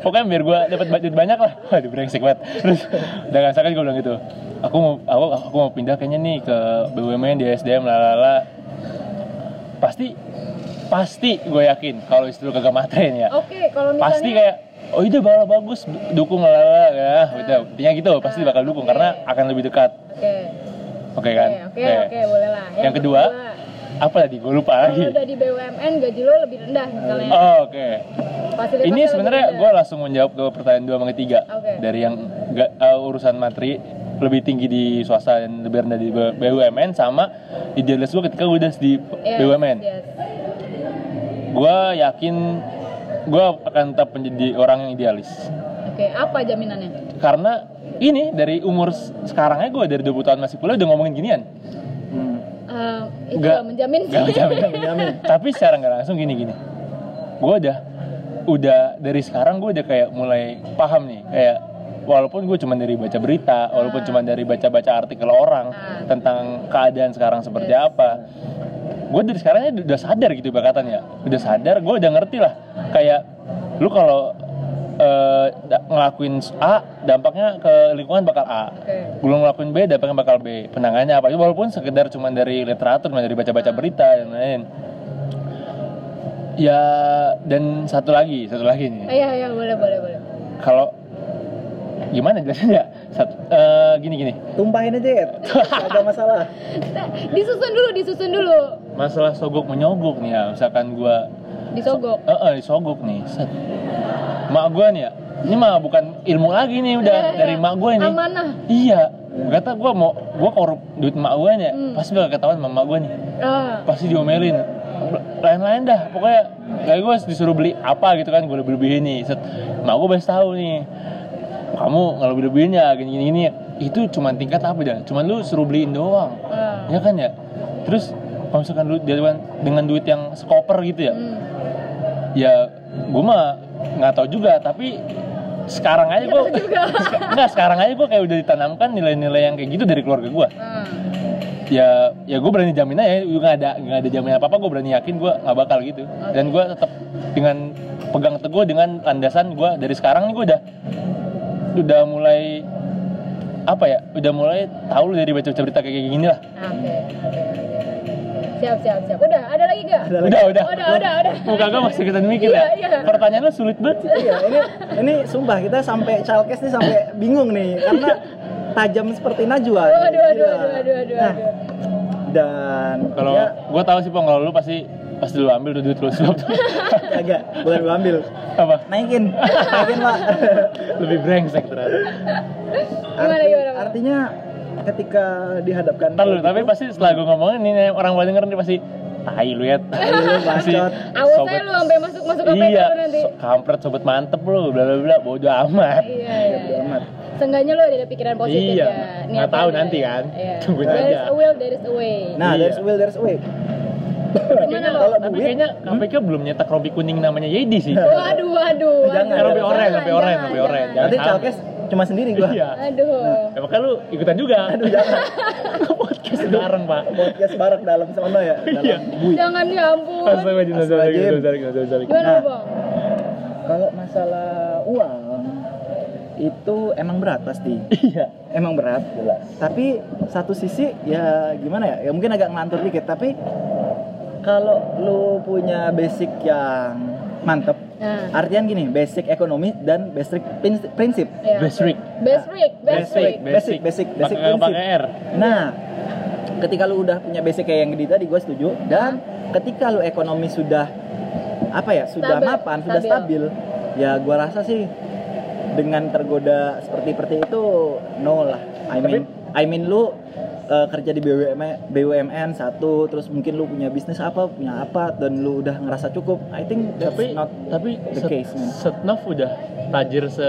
Pokoknya biar gue dapat budget banyak lah. Waduh brengsek banget. Terus udah kan gue bilang gitu. Aku mau aku, aku mau pindah kayaknya nih ke BUMN di SDM lalala. Pasti pasti gue yakin kalau istri lu kagak matain ya. Oke kalau misalnya pasti kayak oh itu bakal bagus. Dukung lalala ya. Gitu intinya gitu pasti bakal dukung karena akan lebih dekat. Oke. Oke kan? Oke oke oke. boleh lah yang kedua apa tadi? Gue lupa lagi. kalau udah di BUMN gaji lo lebih rendah misalnya. Oh, oke. Fasilitasnya ini sebenarnya gue langsung menjawab ke pertanyaan dua sama ketiga. Oke. dari yang ga- uh, urusan materi lebih tinggi di swasta dan lebih rendah di BUMN sama idealis gue ketika gue udah di Yes, BUMN yes. gue yakin gue akan tetap menjadi orang yang idealis oke apa jaminannya karena ini dari umur s- sekarang aja gue dari 20 tahun masih kuliah udah ngomongin ginian Hmm. Eh, itu Nggak- nggak menjamin sih Gak menjamin. Tapi secara nggak langsung gini-gini. Gue udah udah dari sekarang gue udah kayak mulai paham nih kayak walaupun gue cuma dari baca berita, walaupun Ah. cuma dari baca-baca artikel orang Ah. tentang keadaan sekarang seperti apa, gue dari sekarang udah sadar gitu bahkan ya, udah sadar, gue udah ngerti lah kayak lu kalau eh, da- ngelakuin A dampaknya ke lingkungan bakal A. Oke. belum ngelakuin B dampaknya bakal B. Penangannya apa? Walaupun sekedar cuma dari literatur cuma dari baca-baca berita dan lain. Ya dan satu lagi satu lagi nih. Iya iya boleh boleh boleh. Kalau gimana jelasnya satu eh, gini gini. Tumpahin aja ya ada masalah. Nah, disusun dulu disusun dulu. Masalah sogok menyogok nih ya. Misalkan gua disogok eh eh, disogok nih. Set. mak gua nih ya. Ini mah bukan ilmu lagi nih udah Iya, dari iya. mak gua nih. Amanah. Iya. Kata gua mau gua korup duit mak gua nih. Ya, Hmm. pasti bakal ketahuan sama mak gua nih. Ah. Pasti diomelin. Lain-lain dah pokoknya. Kayak gue disuruh beli apa gitu kan gue lebih lebihin nih. Set mak gue baru tahu nih. Kamu nggak lebih lebihin ya gini gini gini itu cuma tingkat apa dah cuman lu suruh beliin doang. Ah. ya kan ya? Terus kalau misalkan lu dengan dengan duit yang sekoper gitu ya Hmm. Ya gue mah nggak tahu juga tapi sekarang aja gue nggak sekarang aja gue kayak udah ditanamkan nilai-nilai yang kayak gitu dari keluarga gue Ah. ya ya gue berani jamin aja gue nggak ada nggak ada jaminan apa apa gue berani yakin gue nggak bakal gitu. Dan gue tetap dengan pegang teguh dengan landasan gue dari sekarang nih gue udah udah mulai apa ya udah mulai tahu dari baca berita kayak gini lah. Oke. Siap, siap, siap. Udah, ada lagi nggak? Ada lagi. udah udah Udah, udah, udah. muka gue masih kita mikir Iya, ya iya. pertanyaan lu sulit banget sih. iya ini ini sumpah kita sampai chalkes nih sampai bingung nih karena tajam seperti Najwa Waduh, aduh, Gila. aduh, aduh, aduh, nah aduh. dan kalau ya gue tahu sih pong kalau lu pasti pasti lu ambil tuh duit lu agak bukan gua ambil apa naikin naikin pak lebih brengsek ternyata Gimana, gimana, Pak? artinya ketika dihadapkan Ntar tapi gitu, pasti setelah gue ngomongin ini orang pada denger nih pasti tai lu ya. Awas sobat- aja lu sampai masuk-masuk ke Iya, lu nanti. so- kampret sobat mantep lu, bla bla bla, bodo amat. Iya, ya, iya. bodo amat. Seenggaknya lu ada pikiran positif Iya. ya. Nggak tahu ada. nanti kan. Iya. Tungguin There is aja. a will, there is a way. nah Iya. there's a will there's a way Gimana lo? kalau Tapi duit kayaknya KPK belum nyetak rompi kuning namanya Yedi sih. Waduh, waduh. Jangan. Rompi oranye, rompi oranye, rompi oranye. nanti chalkes cuma sendiri gua Iya. Aduh. Ya, makanya lu ikutan juga. aduh jangan Podcast bareng, Pak. podcast bareng dalam sana ya dalam Iya. bui Jangan ya ampun. Astagfirullahaladzim. Gimana Nah. Bang? kalau masalah uang itu emang berat pasti Iya. emang berat jelas tapi satu sisi ya gimana ya ya mungkin agak ngelantur dikit tapi kalau lu punya basic yang mantep Nah. artian gini basic ekonomi dan basic prin- prinsip Iya. Basic. Basic, basic. Basic, basic, basic Pakai pakai R. nah ketika lu udah punya basic kayak yang Gedi tadi gue setuju dan ketika lu ekonomi sudah apa ya sudah Stabil, mapan sudah stabil. stabil ya gua rasa sih dengan tergoda seperti seperti itu no lah I mean I mean lu uh, kerja di BUMN, BUMN satu terus mungkin lu punya bisnis apa punya apa dan lu udah ngerasa cukup I think that's tapi not tapi the set, case, man. Setnov udah tajir se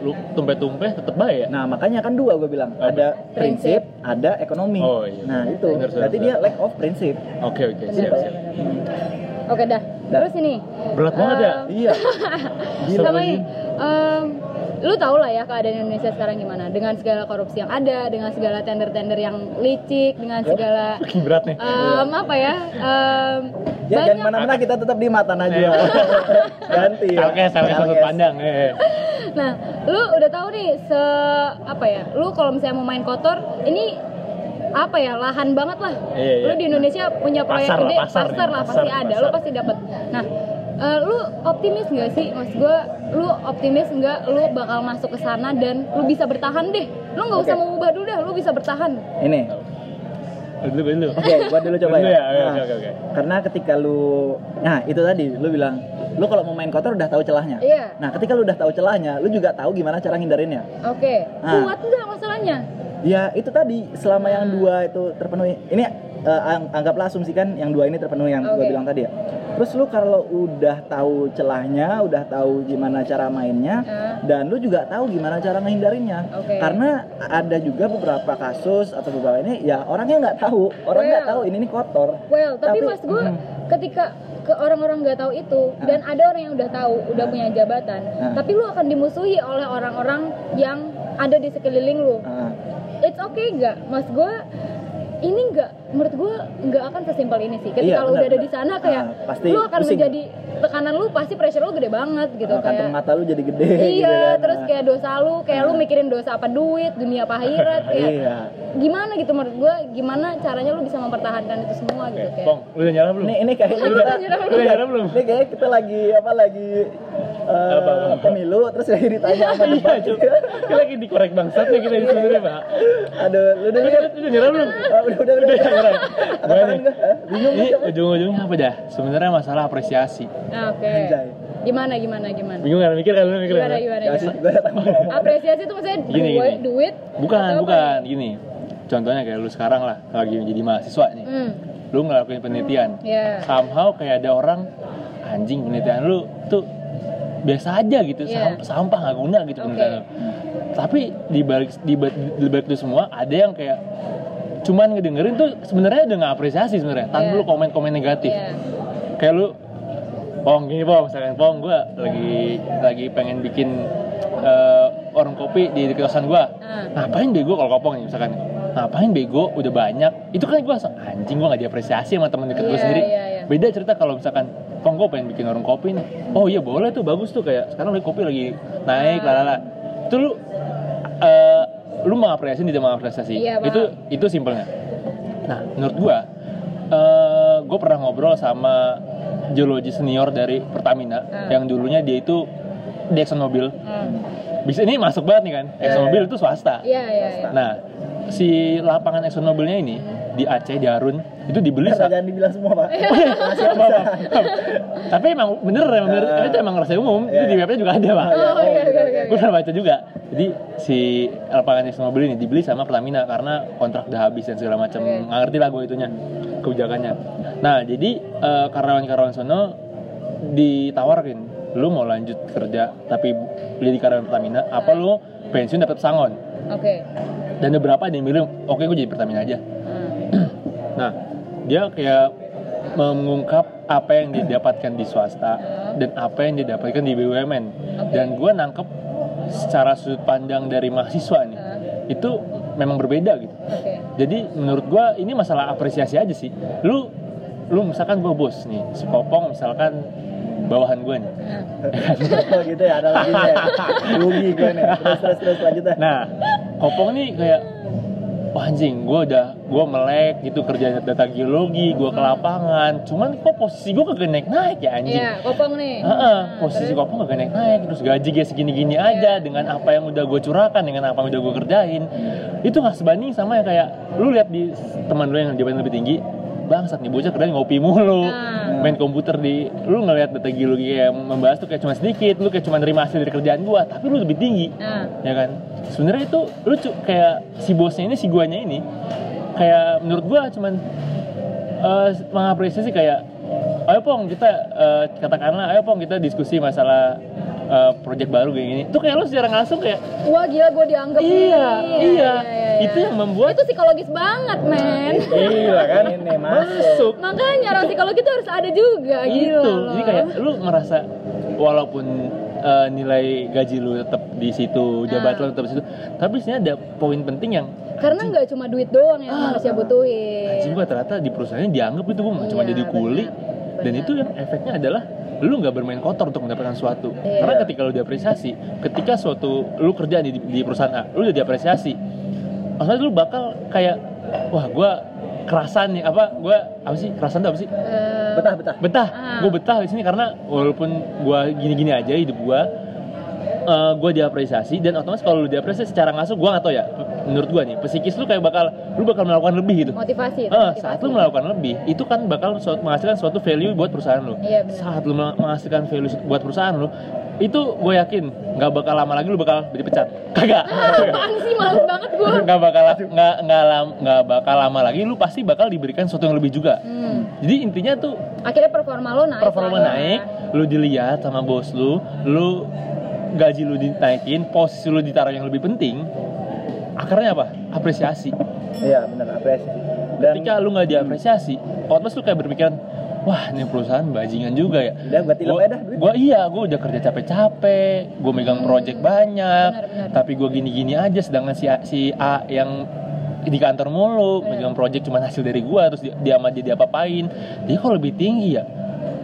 lu tumpeh-tumpeh tetep baik ya Nah makanya kan dua gue bilang Apa? ada Prinsip. prinsip, ada ekonomi. Oh, iya. Nah itu Bener, berarti dia lack of prinsip. oke oke siap Benar, siap benar, benar. Oke dah. Dah. Terus ini. berat banget ya Iya. Sama ini. em, lu tau lah ya keadaan Indonesia sekarang gimana dengan segala korupsi yang ada dengan segala tender-tender yang licik dengan segala berat nih. em, apa ya em, Ya banyak jangan mana-mana kita tetap di mata Najwa. Ganti ya. Salkes, salkes sudut pandang. eh. Nah, lu udah tahu nih se apa ya? Lu kalau misalnya mau main kotor, ini apa ya lahan banget lah. Iya, iya. Lu di Indonesia punya proyek Pasar lah, gede, pasar pasar, nih, lah pasar, pasti ada, lu pasar. pasti dapat. Nah, eh, lu optimis nggak sih, mas gue? Lu optimis nggak lu bakal masuk ke sana dan lu bisa bertahan deh? Lu nggak usah Oke. mau ubah dulu dah, lu bisa bertahan. Ini. Dulu, dulu. Oke, gua dulu coba Dulu ya. ya, oke, Nah, oke, oke, oke. Karena ketika lu Nah, itu tadi lu bilang lu kalau mau main kotor udah tahu celahnya. Iya. Nah, ketika lu udah tahu celahnya, lu juga tahu gimana cara hindarinnya. Oke, Ah. kuat nggak masalahnya? Ya, itu tadi selama yang Hmm. dua itu terpenuhi. Ini ang- anggaplah asumsikan yang dua ini terpenuhi yang gua Oke. bilang tadi ya. Terus lu kalau udah tahu celahnya, udah tahu gimana cara mainnya, Ah. dan lu juga tahu gimana cara menghindarinya. Oke. Karena ada juga beberapa kasus atau beberapa ini ya orangnya nggak tahu, orang nggak Well. tahu ini ini kotor. Well, tapi, Tapi- mas gue Mhm. ketika ke orang-orang nggak tahu itu Ah. dan ada orang yang udah tahu, udah punya jabatan, Ah. tapi lu akan dimusuhi oleh orang-orang yang ada di sekeliling lu. Ah, It's okay nggak, mas gue? Ini nggak, menurut gue nggak akan sesimpel ini sih. Ketika Iya, lu udah ada di sana kayak, Ah, pasti lu akan pusing. menjadi tekanan lu pasti pressure lu gede banget gitu kantong kayak. mata lu jadi gede Iya, gitu kan. terus Ah. kayak dosa lu, kayak lu mikirin dosa apa duit, dunia apa akhirat, kayak Iya. gimana gitu menurut gue, gimana caranya lu bisa mempertahankan itu semua gitu Oke, kayak. Pong, lu udah nyala belum? Ini ini kayaknya Lu udah nyala belum? Ini kayaknya kita lagi apa lagi eh, Apa, apa? pemilu terus lagi ditanya sama Iya, debat. Kita lagi dikorek bangsat nih kita di sebenarnya, Pak. Aduh, lu ya. Lu udah nyerah belum? Ah, udah udah udah. Udah nyerah. Bingung ujung-ujungnya apa dah? Sebenarnya masalah apresiasi. Oke. Gimana gimana gimana? Bingung kan mikir kan lu mikir Gimana kan? gimana. Apresiasi itu maksudnya Gini, duit, gini. duit? Bukan, apa? bukan. Gini. Contohnya kayak lu sekarang lah lagi menjadi mahasiswa nih. Hmm, Lu ngelakuin penelitian. ya. Somehow kayak ada orang anjing penelitian lu tuh biasa aja gitu, Iya. sampah, sampah nggak guna gitu penelitian lu. Tapi di balik di, ba- di balik itu semua ada yang kayak cuman ngedengerin tuh sebenarnya udah nggak apresiasi sebenarnya tanpa Iya. lu komen-komen negatif. Iya. Kayak lu Pong gini Pong, misalkan Pong gue lagi lagi pengen bikin eh, warung kopi di dekat kosan gue Ah. ngapain bego kalau kopong nih misalkan ngapain bego udah banyak itu kan gue anjing gue gak diapresiasi sama temen deket gue Iya, sendiri iya, iya. beda cerita kalau misalkan Pong gue pengen bikin warung kopi nih oh iya boleh tuh bagus tuh kayak sekarang lagi kopi lagi naik Ah. lalala itu lu eh, lu mengapresiasi tidak mengapresiasi Iya, itu itu simpelnya nah menurut gue eh gue pernah ngobrol sama geologi senior dari Pertamina Ah. yang dulunya dia itu di ExxonMobil Hmm. bisa ini masuk banget nih kan Iya, ExxonMobil iya. itu swasta Iya, iya, iya. Nah, si lapangan ExxonMobilnya ini di Aceh di Arun itu dibeli Ntar sa- jangan dibilang semua, Pak. Apa, apa. Tapi emang bener emang bener, Ah. itu emang rahasia umum, itu Iya. di webnya juga ada pak. Oh, oke, oke, oke. Gue pernah baca juga. Jadi si lapangan ExxonMobil ini dibeli sama Pertamina karena kontrak udah habis dan segala macam. Oke. Nggak ngerti lah gue itunya kebijakannya. Nah, jadi eh, karyawan-karyawan sono ditawarin, lu mau lanjut kerja tapi jadi karyawan Pertamina, apa lu pensiun dapat pesangon? Oke. Dan beberapa ada yang bilang, oke gue jadi Pertamina aja. Nah, dia kayak mengungkap apa yang didapatkan di swasta dan apa yang didapatkan di BUMN. Dan gue nangkep secara sudut pandang dari mahasiswa nih, itu memang berbeda gitu. Oke. Jadi menurut gue ini masalah apresiasi aja sih. Lu, lu misalkan gue bos nih, si Popong misalkan bawahan gue nih. Oh gitu ya, ada lagi ya. Rugi gue nih. Terus terus terus lanjut. Nah, Kopong nih kayak Wah anjing, gue udah, gue melek gitu kerja data geologi, gue ke lapangan Cuman kok posisi gue kagak naik-naik ya anjing Iya, kopong nih. Heeh, Nah, posisi terus? kopong kagak naik-naik Terus gaji kayak segini-gini aja Dengan apa yang udah gue curahkan, dengan apa yang udah gue kerjain Itu gak sebanding sama yang kayak Lu lihat di teman lu yang jabatan lebih tinggi Bangsat nih, bocah kerjaan ngopi mulu Nah. Main komputer di Lu ngeliat data geologi kayak membahas tuh kayak cuma sedikit Lu kayak cuma nerima hasil dari kerjaan gua Tapi lu lebih tinggi. Nah, ya kan? Sebenarnya itu lucu kayak si bosnya ini si guanya ini kayak menurut gua cuman eh, mengapresiasi kayak ayo pong kita eh, katakanlah ayo pong kita diskusi masalah eh, project baru kayak gini tuh kayak lu secara langsung kayak wah gila gue dianggap iya nih. iya itu yang membuat itu psikologis banget men iya kan Ini masuk makanya orang psikologi itu harus ada juga gitu jadi kayak lu merasa walaupun eh, nilai gaji lu tetap di situ, jabatan Ah. lu tetap di situ. Tapi sebenarnya ada poin penting yang Karena nggak cuma duit doang yang Ah, manusia ah. butuhin. anjing gua ternyata di perusahaannya dianggap itu gua cuma Iya, jadi kuli benar. dan Benar. itu yang efeknya adalah lu nggak bermain kotor untuk mendapatkan sesuatu Iya. karena ketika lu diapresiasi ketika suatu lu kerja di, di perusahaan A lu udah diapresiasi maksudnya lu bakal kayak wah gua kerasan nih apa gua apa sih kerasan tuh apa sih Eh, betah betah betah Ah. gue betah di sini karena walaupun gue gini-gini aja hidup gue gue diapresiasi dan otomatis kalau lu diapresiasi secara ngasuh gue gak tau ya menurut gue nih psikis lu kayak bakal lu bakal melakukan lebih gitu motivasi. Ah, motivasi. saat lu melakukan lebih itu kan bakal suatu- menghasilkan suatu value buat perusahaan lu Iya, saat lu meng- menghasilkan value buat perusahaan lu itu gue yakin nggak bakal lama lagi lu bakal dipecat kagak Apaan sih males banget gue. nggak bakal nggak nggak nggak bakal lama lagi lu pasti bakal diberikan sesuatu yang lebih juga Hmm. jadi intinya tuh Akhirnya performa lo naik. performa lah ya. naik, lu dilihat sama bos lu, lu gaji lu dinaikin, posisi lu ditaruh yang lebih penting. Akarnya apa? Apresiasi. iya benar apresiasi dan Ketika lu nggak diapresiasi, otomatis lu kayak berpikiran, wah ini perusahaan bajingan juga ya. udah buat tilep Gua, aja dah duit gua iya, gua udah kerja capek-capek, gua megang Hmm. project banyak, Benar, benar. tapi gua gini-gini aja, sedangkan si A, si A yang di kantor mulu, Iya. megang project cuma hasil dari gua, terus dia, dia sama dia diapa-apain. Jadi kalau lebih tinggi ya,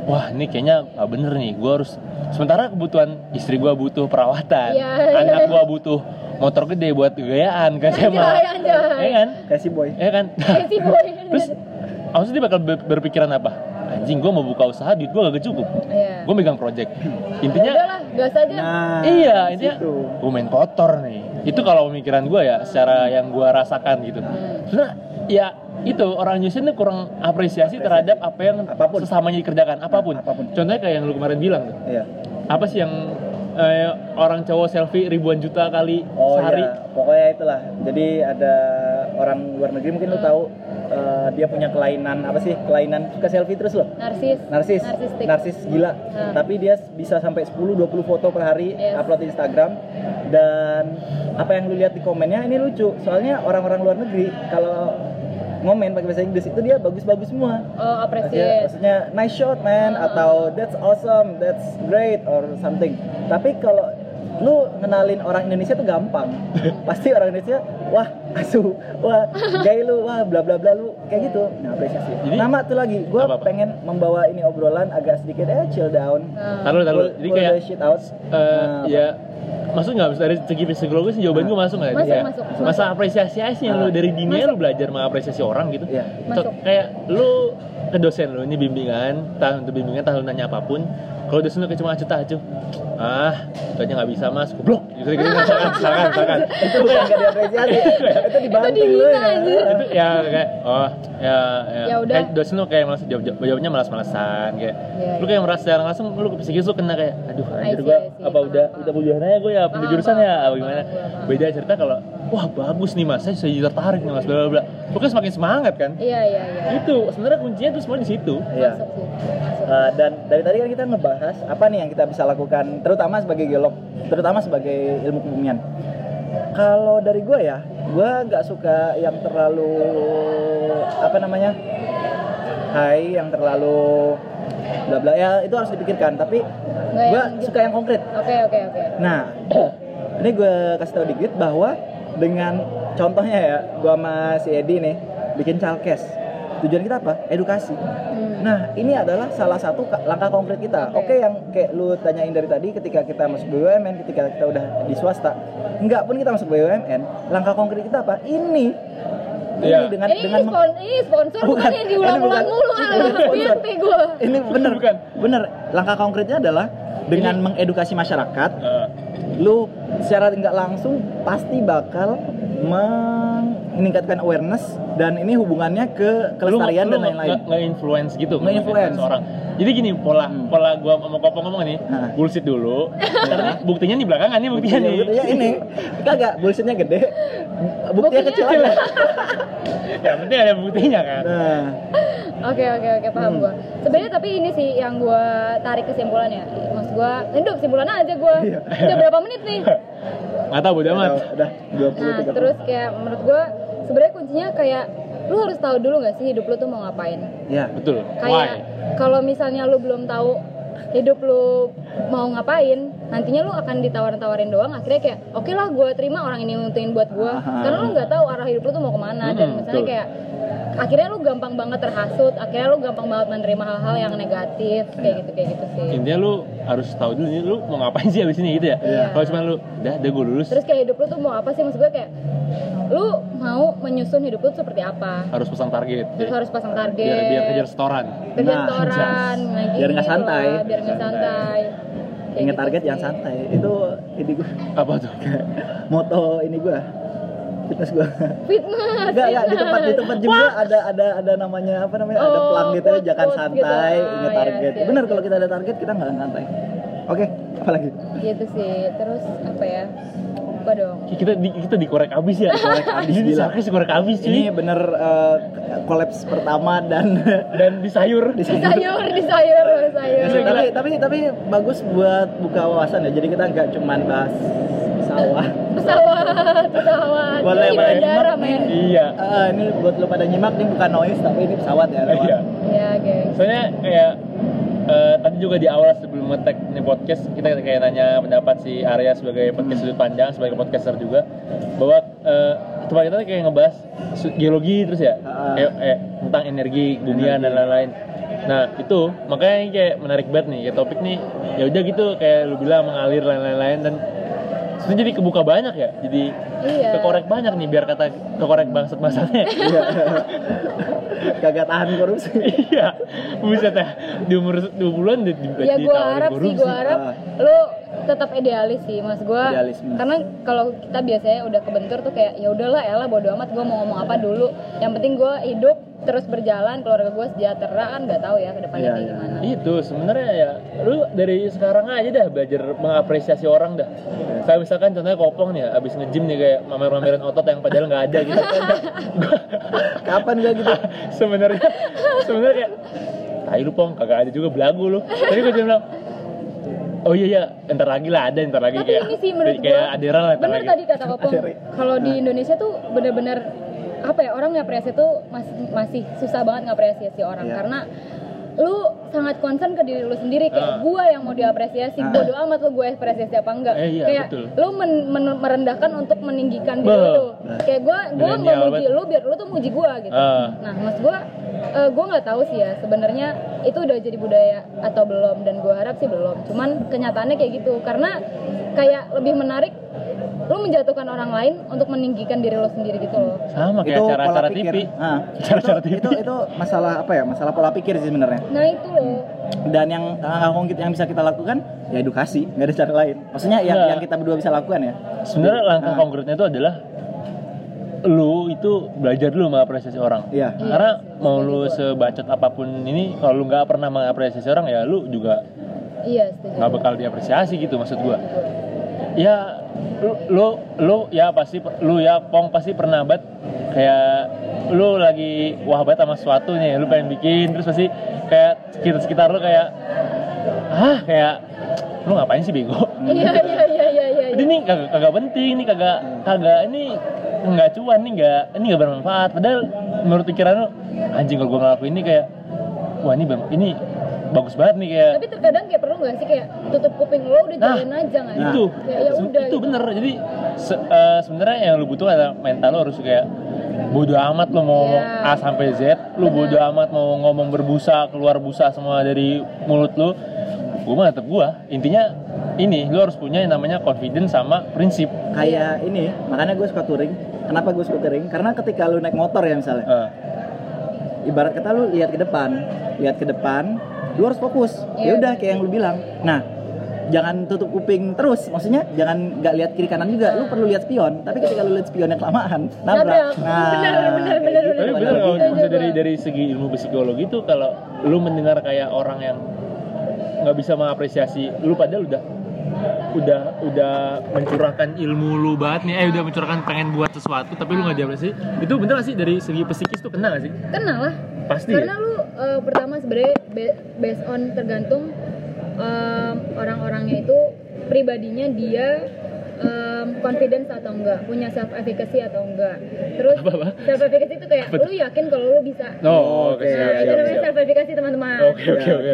wah ini kayaknya nggak bener nih, gua harus sementara kebutuhan istri gua butuh perawatan, Iya, anak gua butuh motor gede buat gayaan kan Anjay, anjay. ya kan, kasih boy ya kan. Si boy. Terus maksudnya dia bakal ber- berpikiran apa? Anjing, gue mau buka usaha, duit gue gak cukup. Iya. Gue megang project. Ya Intinya, udahlah, gas aja. nah iya, intinya gue main kotor nih. Itu kalau pemikiran gue ya, secara yang gue rasakan gitu. Hmm. Sebenarnya, ya itu orang Indonesia ini kurang apresiasi terhadap apa yang Apa pun. sesamanya dikerjakan, apa pun. Nah, apa pun. Contohnya kayak yang lu kemarin bilang tuh. iya Apa sih yang eh, orang cowok selfie ribuan juta kali Oh sehari? iya, pokoknya itulah. Jadi ada orang luar negeri mungkin lu tahu eh, dia punya kelainan apa sih? Kelainan suka selfie terus loh. Narsis. Narsis, Narsistik. narsis gila. Hmm. Tapi dia bisa sampai 10 20 foto per hari Yes. upload di Instagram dan apa yang lu lihat di komennya ini lucu. Soalnya orang-orang luar negeri kalau ngomen pakai bahasa Inggris itu dia bagus-bagus semua. Oh, appreciate. maksudnya nice shot man Ah. atau that's awesome, that's great or something. Tapi kalau lu ngenalin orang Indonesia tuh gampang. Pasti orang Indonesia, wah asu, wah gay lu, wah bla bla bla lu kayak gitu. Nah apresiasi. Jadi- Nama tuh lagi, gue pengen membawa ini obrolan agak sedikit eh chill down. Nah, Taruh, taruh. Jadi pull kayak the shit out. Eh, Nah, ya masuk nggak dari segi psikologis jawaban gue masuk nggak? Masuk, masuk, Masa apresiasi aja sih yang lu Ah. dari dini lu belajar mengapresiasi orang gitu. Iya. Masuk. Kayak lu ke dosen lu ini bimbingan, tahun untuk bimbingan tahun nanya apa pun. Kalau dosen lu kayak cuma acuh acuh, ah itu aja nggak bisa mas, goblok. Gitu gitu misalkan, misalkan, misalkan. itu bukan gak diapresiasi, itu dihina, ya. anjir. itu ya kayak oh ya ya, Ya udah. Kayak dosen lu kayak malas jawab jawabnya malas-malasan kayak Iya, lu kayak merasa secara langsung lu psikis lu kena kayak aduh anjir gua apa udah udah pilihan aja gue ya pilih Paham, jurusan paham, ya apa gimana beda cerita kalau wah bagus nih mas. Saya jadi tertarik nih mas. Bla bla bla. Pokoknya semakin semangat kan? Iya, iya, iya. itu sebenarnya kuncinya tuh semua di situ. Iya. Uh, dan dari tadi kan kita ngebahas apa nih yang kita bisa lakukan terutama sebagai geolog terutama sebagai ilmu kebumian kalau dari gue ya gue nggak suka yang terlalu apa namanya high yang terlalu bla bla. Ya itu harus dipikirkan. Tapi gue suka yang konkret. Oke, oke, oke. Nah, ini gue kasih tau dikit bahwa dengan contohnya ya, gue sama si Edi nih bikin calkes. Tujuan kita apa? Edukasi. Hmm. Nah, ini adalah salah satu ka- langkah konkret kita. Oke. Oke, yang kayak lu tanyain dari tadi ketika kita masuk BUMN, ketika kita udah di swasta, enggak pun kita masuk BUMN, langkah konkret kita apa? Ini. Ini Iya. dengan ini, dengan ini, spon- ini sponsor bukan, Bukan, yang ini diulang-ulang bukan. mulu Ini ah. gue. ini bener Bukan. bener langkah konkretnya adalah dengan mengedukasi masyarakat Eh, lu secara nggak langsung pasti bakal meningkatkan awareness dan ini hubungannya ke kelestarian lu, dan lu lain-lain. nge- nge-influence gitu Nge-influence. orang jadi gini pola Hmm. pola gua sama kopong ngomong nih Nah. bullshit dulu karena buktinya nih belakangan nih buktinya nih Buktinya ini kagak bullshitnya gede, buktinya Buktinya kecil aja. ya penting ada buktinya kan Nah, Oke oke oke paham Hmm. gua. Sebenarnya tapi ini sih yang gua tarik kesimpulannya. Maksud gua, hidup kesimpulan aja gua. Iya. Udah berapa menit nih? nggak tahu bodo amat udah 20 Nah, 30. terus kayak menurut gua sebenarnya kuncinya kayak lu harus tahu dulu nggak sih hidup lu tuh mau ngapain. ya. betul Kayak kalau misalnya lu belum tahu hidup lu mau ngapain nantinya lu akan ditawar-tawarin doang. Akhirnya kayak oke lah gue terima orang ini ngutuin buat gue karena lu nggak tahu arah hidup lu tuh mau ke mana. Dan Hmm, misalnya betul. kayak akhirnya lu gampang banget terhasut akhirnya lu gampang banget menerima hal-hal yang negatif kayak gitu kayak gitu sih. Intinya lu harus tahu dulu nih lu mau ngapain sih abis ini? Gitu ya. Iya. kalau cuma lu udah udah gue lulus. Terus kayak hidup lu tuh mau apa sih? Maksud gue kayak lu mau menyusun hidup lu tuh seperti apa? Harus pasang target. Terus ya. harus pasang target. biar biar kejar setoran. Kerja Nah, setoran nah, biar nggak gitu santai. lah, biar nggak santai. Kayak Ingat gitu target sih. jangan santai. Itu ini gue apa tuh? Moto ini gue fitness gue. fitness Enggak, enggak di tempat di tempat juga ada ada ada namanya apa namanya? ada Oh, pelang gitu quote- jangan quote santai, gitu. ingat Ah, target. yes, yes. Benar kalau kita ada target kita nggak akan santai. Oke, apa lagi? gitu sih terus apa ya apa dong kita di, kita dikorek abis ya Dikorek abis, ini sarkas dikorek abis cuy Ini bener eh, kolaps pertama dan dan di sayur di sayur di sayur di sayur tapi tapi tapi bagus buat buka wawasan ya. Jadi kita nggak cuman bahas sawah. Pesawat pesawat Boleh, di boleh. bandara Nyimak men iya Ah, ini buat lo pada nyimak ini bukan noise tapi ini pesawat ya. lewat. iya ya guys soalnya kayak eh, tadi juga di awal sebelum ngetek ini podcast kita kayak nanya pendapat si Arya sebagai podcast sudut pandang sebagai podcaster juga bahwa eh, tempat kita kayak ngebahas geologi terus ya Ah. kayak eh, tentang energi bumian dan lain-lain nah itu makanya ini kayak menarik banget nih kayak topik nih ya udah gitu kayak lu bilang mengalir lain-lain dan sebenarnya jadi kebuka banyak ya jadi Iya. kekorek banyak nih biar kata kekorek bangsat bangsatnya Iya. Kagak tahan korupsi. iya buset ya di umur 20-an di, di, ya gue ditawarin harap sih gue harap Ah. lu tetap idealis sih mas gue karena kalau kita biasanya udah kebentur tuh kayak ya udahlah elah bodo amat gue mau ngomong apa dulu. Yang penting gue hidup terus berjalan keluarga gue sejahtera kan nggak tahu ya ke depannya Iya, kayak iya. gimana. Itu sebenarnya ya lu dari sekarang aja dah belajar mengapresiasi orang dah. Kayak misalkan contohnya kopong nih ya, abis nge-gym nih kayak mamer-mamerin otot yang padahal nggak ada gitu. Gua- Kapan gak gitu? sebenarnya sebenarnya kayak tai lu pong kagak ada juga belagu lu. Tapi gue cuma bilang oh iya iya. Ntar lagi lah ada ntar lagi tapi kayak ini sih menurut gue kayak adera lah bener lagi. tadi kata kopong. Adera. kalau di Indonesia tuh bener-bener apa ya orang ngapresiasi tuh masih masih susah banget ngapresiasi orang. Iya. karena lu sangat concern ke diri lu sendiri kayak Ah. gua yang mau diapresiasi Ah. bodo amat lu gue apresiasi apa enggak Eh, iya, kayak betul. lu men- men- merendahkan untuk meninggikan diri Beuh. lu kayak gua gua mau muji lu biar lu tuh muji gua gitu Ah. nah mas gua eh, gua nggak tahu sih ya sebenarnya itu udah jadi budaya atau belum dan gua harap sih belum cuman kenyataannya kayak gitu karena kayak lebih menarik lu menjatuhkan orang lain untuk meninggikan diri lu sendiri gitu loh sama kayak acara-acara TV Ah, Acara-acara itu, TV. itu itu masalah apa ya? Masalah pola pikir sih sebenarnya. nah itu loh Dan yang konkret yang bisa kita lakukan ya edukasi, nggak ada cara lain. Maksudnya yang Nggak. yang kita berdua bisa lakukan ya. sebenarnya langkah Ah. konkretnya itu adalah lu itu belajar dulu mengapresiasi orang Iya. Iya, karena sih, mau lu sebacot apa pun ini kalau lu nggak pernah mengapresiasi orang ya lu juga iya setuju nggak bakal diapresiasi gitu maksud gua ya lu lu, lu ya pasti lu ya pong pasti pernah banget kayak lu lagi wah banget sama sesuatu nih lu pengen bikin terus pasti kayak sekitar sekitar lu kayak ah kayak lu ngapain sih bego? Iya iya iya iya iya ini nih kagak, kagak penting nih kagak kagak ini nggak cuan nih nggak ini nggak bermanfaat. Padahal menurut pikiran lu anjing kalau gue ngelakuin ini kayak wah ini ini bagus banget nih kayak tapi terkadang kayak perlu nggak sih kayak tutup kuping lo udah Nah, jalanin aja nggak itu ya Se- udah itu gitu. bener jadi se- eh, sebenarnya yang lu butuh adalah mental lu harus kayak bodo amat lu mau Iya. A sampai Z lu Bener. bodo amat mau ngomong berbusa keluar busa semua dari mulut lu gua mah tetap gua intinya ini lu harus punya yang namanya confidence sama prinsip Kayak ini, makanya gue suka touring. Kenapa gue suka touring? Karena ketika lu naik motor ya misalnya, Eh, ibarat kata lu lihat ke depan, lihat ke depan, lu harus fokus. Iya. Ya udah kayak yang lu bilang. Nah, jangan tutup kuping terus. Maksudnya jangan nggak lihat kiri kanan juga. Lu perlu lihat spion. Tapi ketika lu lihat spionnya kelamaan, nabrak. Bener, bener, kayak bener, gitu. Tapi bener. bener kalau misalnya dari gua. dari segi ilmu psikologi tuh kalau lu mendengar kayak orang yang nggak bisa mengapresiasi lu padahal udah udah udah mencurahkan ilmu lu banget nih eh udah mencurahkan pengen buat sesuatu tapi lu nggak diapresiasi itu bener gak sih dari segi psikis tuh kena gak sih kenal lah pasti karena ya? lu eh, pertama sebenarnya be- based on tergantung em, orang-orangnya itu pribadinya dia em, confidence atau enggak punya self efficacy atau enggak. Terus Apa, apa? self efficacy itu kayak Apa lu yakin kalau lu bisa oh oke siap nah, itu namanya self efficacy teman-teman. Oke oke oke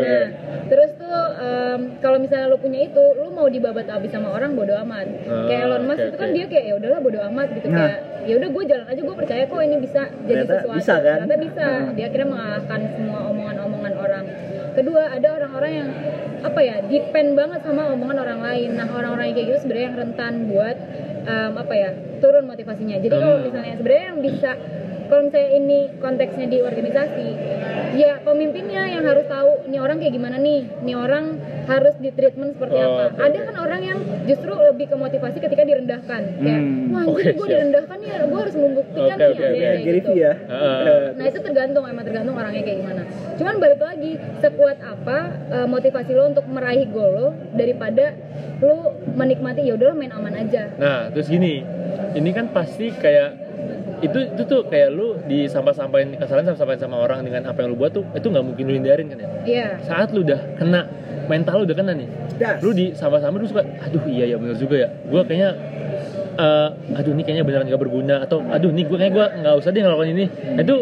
Nah, em, kalau misalnya lu punya itu lu mau dibabat abis sama orang bodo amat Ah, kayak Elon Musk oke, itu kan oke. dia kayak ya udahlah bodo amat gitu Nah. kayak ya udah gue jalan aja gue percaya kok ini bisa jadi Ternyata sesuatu bisa, kan? ternyata bisa Ah. dia akhirnya mengalahkan semua omongan-omongan orang kedua ada orang-orang yang apa ya depend banget sama omongan orang lain nah orang-orang yang kayak gitu sebenarnya yang rentan buat em, apa ya turun motivasinya jadi kalau Hmm. misalnya sebenarnya yang bisa kalau misalnya ini konteksnya di organisasi ya pemimpinnya yang harus tahu ini orang kayak gimana nih ini orang harus di treatment seperti Oh, apa oke, ada kan orang yang justru lebih ke motivasi ketika direndahkan kayak Hmm. wah Oke, gue direndahkan nih gue harus membuktikan Oke, nih oke, ada oke. kayak gitu. Ya. Nah itu tergantung, emang tergantung orangnya kayak gimana. Cuman balik lagi, sekuat apa eh, motivasi lo untuk meraih goal lo daripada lo menikmati ya udahlah main aman aja. Nah, terus gini, ini kan pasti kayak itu itu tuh kayak lu disampah-sampahin kesalahan sama sama orang dengan apa yang lu buat tuh itu nggak mungkin lu hindarin kan ya. Iya. Saat lu udah kena mental lu udah kena nih, Das. lu di sama-sama lu suka, aduh iya ya bener juga ya, gue kayaknya eh, aduh ini kayaknya beneran gak berguna atau aduh nih gue kayak gue nggak usah deh ngelakuin ini. Nah, itu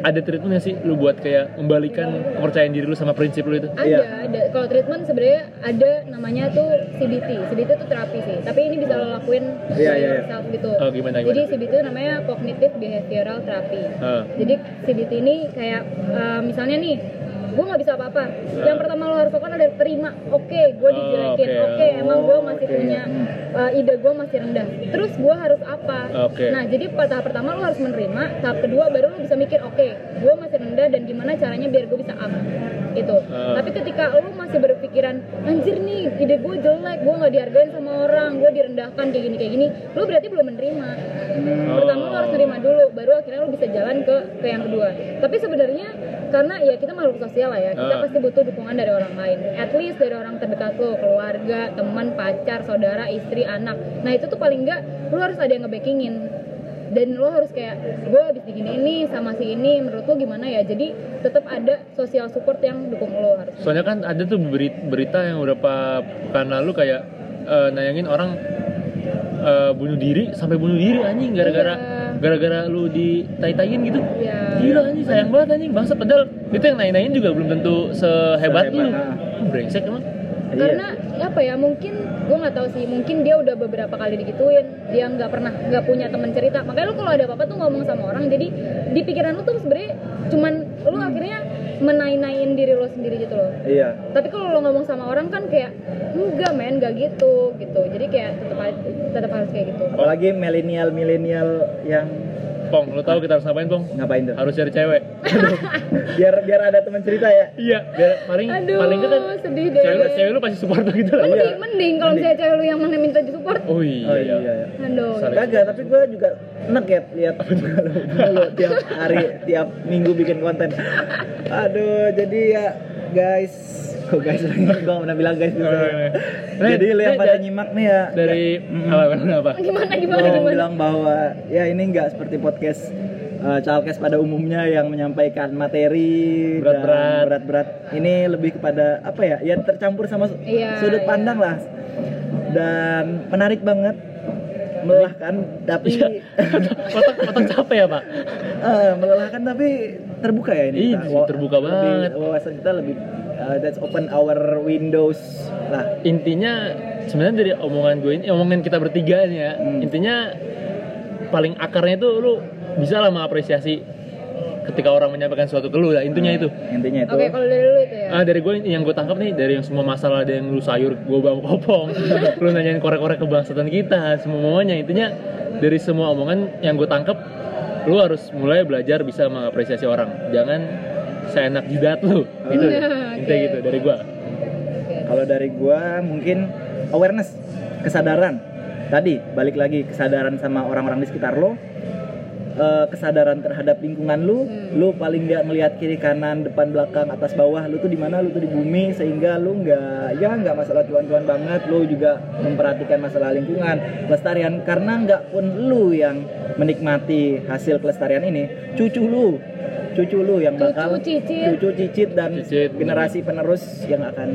ada treatmentnya sih lu buat kayak membalikan kepercayaan diri lu sama prinsip lu itu. Ada, Iya. ada. Kalau treatment sebenarnya ada namanya tuh CBT. CBT itu terapi sih. Tapi ini bisa lo lakuin Iya, iya, iya. yourself gitu. Oh, gimana, gimana? Jadi CBT itu namanya cognitive behavioral therapy. Ah. Jadi CBT ini kayak eh, misalnya nih, gue nggak bisa apa-apa. Yang pertama lo harus lakukan adalah terima. Oke, gue Oh, dijelekin. oke. Oke, emang gue masih Oke. punya eh, ide gue masih rendah. Terus gue harus apa? Oke. Nah, jadi pada tahap pertama lo harus menerima. Tahap kedua baru lo bisa mikir, oke, gue masih rendah dan gimana caranya biar gue bisa up. Gitu. Ah. Tapi ketika lo masih berpikiran, anjir nih, ide gue jelek, gue nggak dihargain sama orang, gue direndahkan kayak gini kayak gini, lo berarti belum menerima Hmm. pertama lo harus terima dulu baru akhirnya lo bisa jalan ke ke yang kedua tapi sebenarnya karena ya kita makhluk sosial lah ya. Kita Ah. pasti butuh dukungan dari orang lain. At least dari orang terdekat lo keluarga teman pacar saudara istri anak. Nah itu tuh paling enggak lo harus ada yang ngebackingin. Dan lo harus kayak gue habis begini ini sama si ini. Menurut lo gimana ya? Jadi tetap ada social support yang dukung lo harus Soalnya kan ada tuh beri- berita yang beberapa pekan lalu kayak eh, nayangin orang eh, bunuh diri sampai bunuh diri anjing gara-gara Iya. Gara-gara lu ditai-taiin gitu. ya Gila anjing sayang banget anjing bangsa padahal itu yang naik-naikin juga belum tentu sehebat, lu. Sehebat, ah. Brengsek emang. Iya. karena apa ya mungkin gue nggak tahu sih mungkin dia udah beberapa kali digituin dia nggak pernah nggak punya teman cerita makanya lu kalau ada apa-apa tuh ngomong sama orang jadi di pikiran lu tuh sebenarnya cuman lu akhirnya menai-naiin diri lo sendiri gitu loh. Iya. tapi kalau lo ngomong sama orang kan kayak enggak men nggak gitu gitu. Jadi kayak tetap tetap harus kayak gitu. Apalagi milenial milenial yang Pong, lu tahu kita harus ngapain, Pong? ngapain tuh? Harus cari cewek. biar biar ada teman cerita ya. iya, biar paling aduh paling kan sedih deh cewek, cewek lu pasti support gitu lah. mending mending kalau misalnya cewek lu yang mana minta di support Oh iya. Oh iya. iya. aduh Kagak, tapi gue juga enak ya lihat lu tiap hari, tiap minggu bikin konten. Aduh, jadi ya guys, kok guys lagi gue pernah bilang guys dulu. Oh, iya. Jadi lu yang pada nyimak nih ya Dari apa apa? gimana gue gimana gimana bilang bahwa ya ini nggak seperti podcast uh, Chalkes pada umumnya yang menyampaikan materi Berat-berat. berat-berat. Ini lebih kepada apa ya? Ya tercampur sama su- Iya, sudut iya. pandang lah. Dan menarik banget melelahkan tapi Iya. Otak otak capek ya, Pak? Eh, melelahkan tapi terbuka ya ini Iya, Wa- terbuka banget. wawasan kita lebih uh, that's open our windows. Lah intinya sebenarnya dari omongan gue ini omongan kita bertiga ini ya Hmm. intinya paling akarnya itu lu bisa lah mengapresiasi ketika orang menyampaikan suatu keluh lah intinya itu. Intinya itu. Oke kalau dari lu itu ya? Ah dari gue yang gue tangkap nih dari yang semua masalah ada yang lu sayur gue bang kopong lu nanyain korek-korek kebangsaan kita semua semuanya intinya dari semua omongan yang gue tangkap lu harus mulai belajar bisa mengapresiasi orang. Jangan seenak jidat lu. Gitu. Oke. intinya gitu dari gue kalau dari gua mungkin awareness kesadaran. Tadi balik lagi kesadaran sama orang-orang di sekitar lo. Eh, kesadaran terhadap lingkungan lu. Hmm. lu paling nggak melihat kiri kanan depan belakang atas bawah. Lu tuh di mana? Lu tuh di bumi. Sehingga lu nggak ya nggak masalah cuan-cuan banget. Lu juga memperhatikan masalah lingkungan pelestarian karena nggak pun lu yang menikmati hasil pelestarian ini. Cucu lu cucu lu yang bakal Cucu, cicit. cucu cicit dan Cicit, generasi penerus yang akan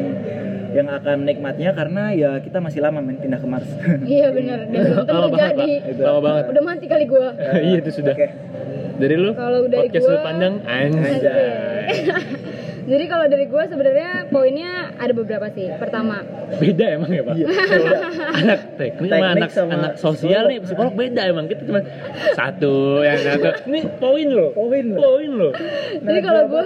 yang akan menikmatinya karena ya kita masih lama main pindah ke Mars. Iya benar, dan belum tentu lama banget jadi. Pak. lama banget Udah mati kali gua. iya itu sudah Oke. dari lu Kalau dari podcast gua- sudut pandang anjay. Jadi kalau dari gue sebenarnya poinnya ada beberapa sih. Pertama, beda emang ya pak? Iya. anak teknik sama Teknik anak sama anak sosial nih psikolog beda emang. Kita cuma satu yang satu. Ini poin loh. Poin loh. poin loh. Jadi kalau gue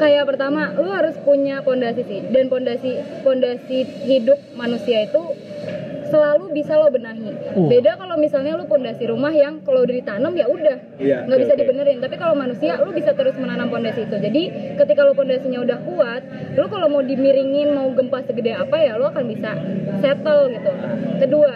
kayak pertama lu harus punya pondasi sih. Dan pondasi pondasi hidup manusia itu selalu bisa lo benahi. Uh. Beda kalau misalnya lu pondasi rumah yang kalau udah ditanam ya udah Iya, nggak bisa oke. dibenerin. Tapi kalau manusia lu bisa terus menanam pondasi itu. Jadi ketika lu pondasinya udah kuat, lu kalau mau dimiringin mau gempa segede apa ya lu akan bisa settle gitu. Kedua,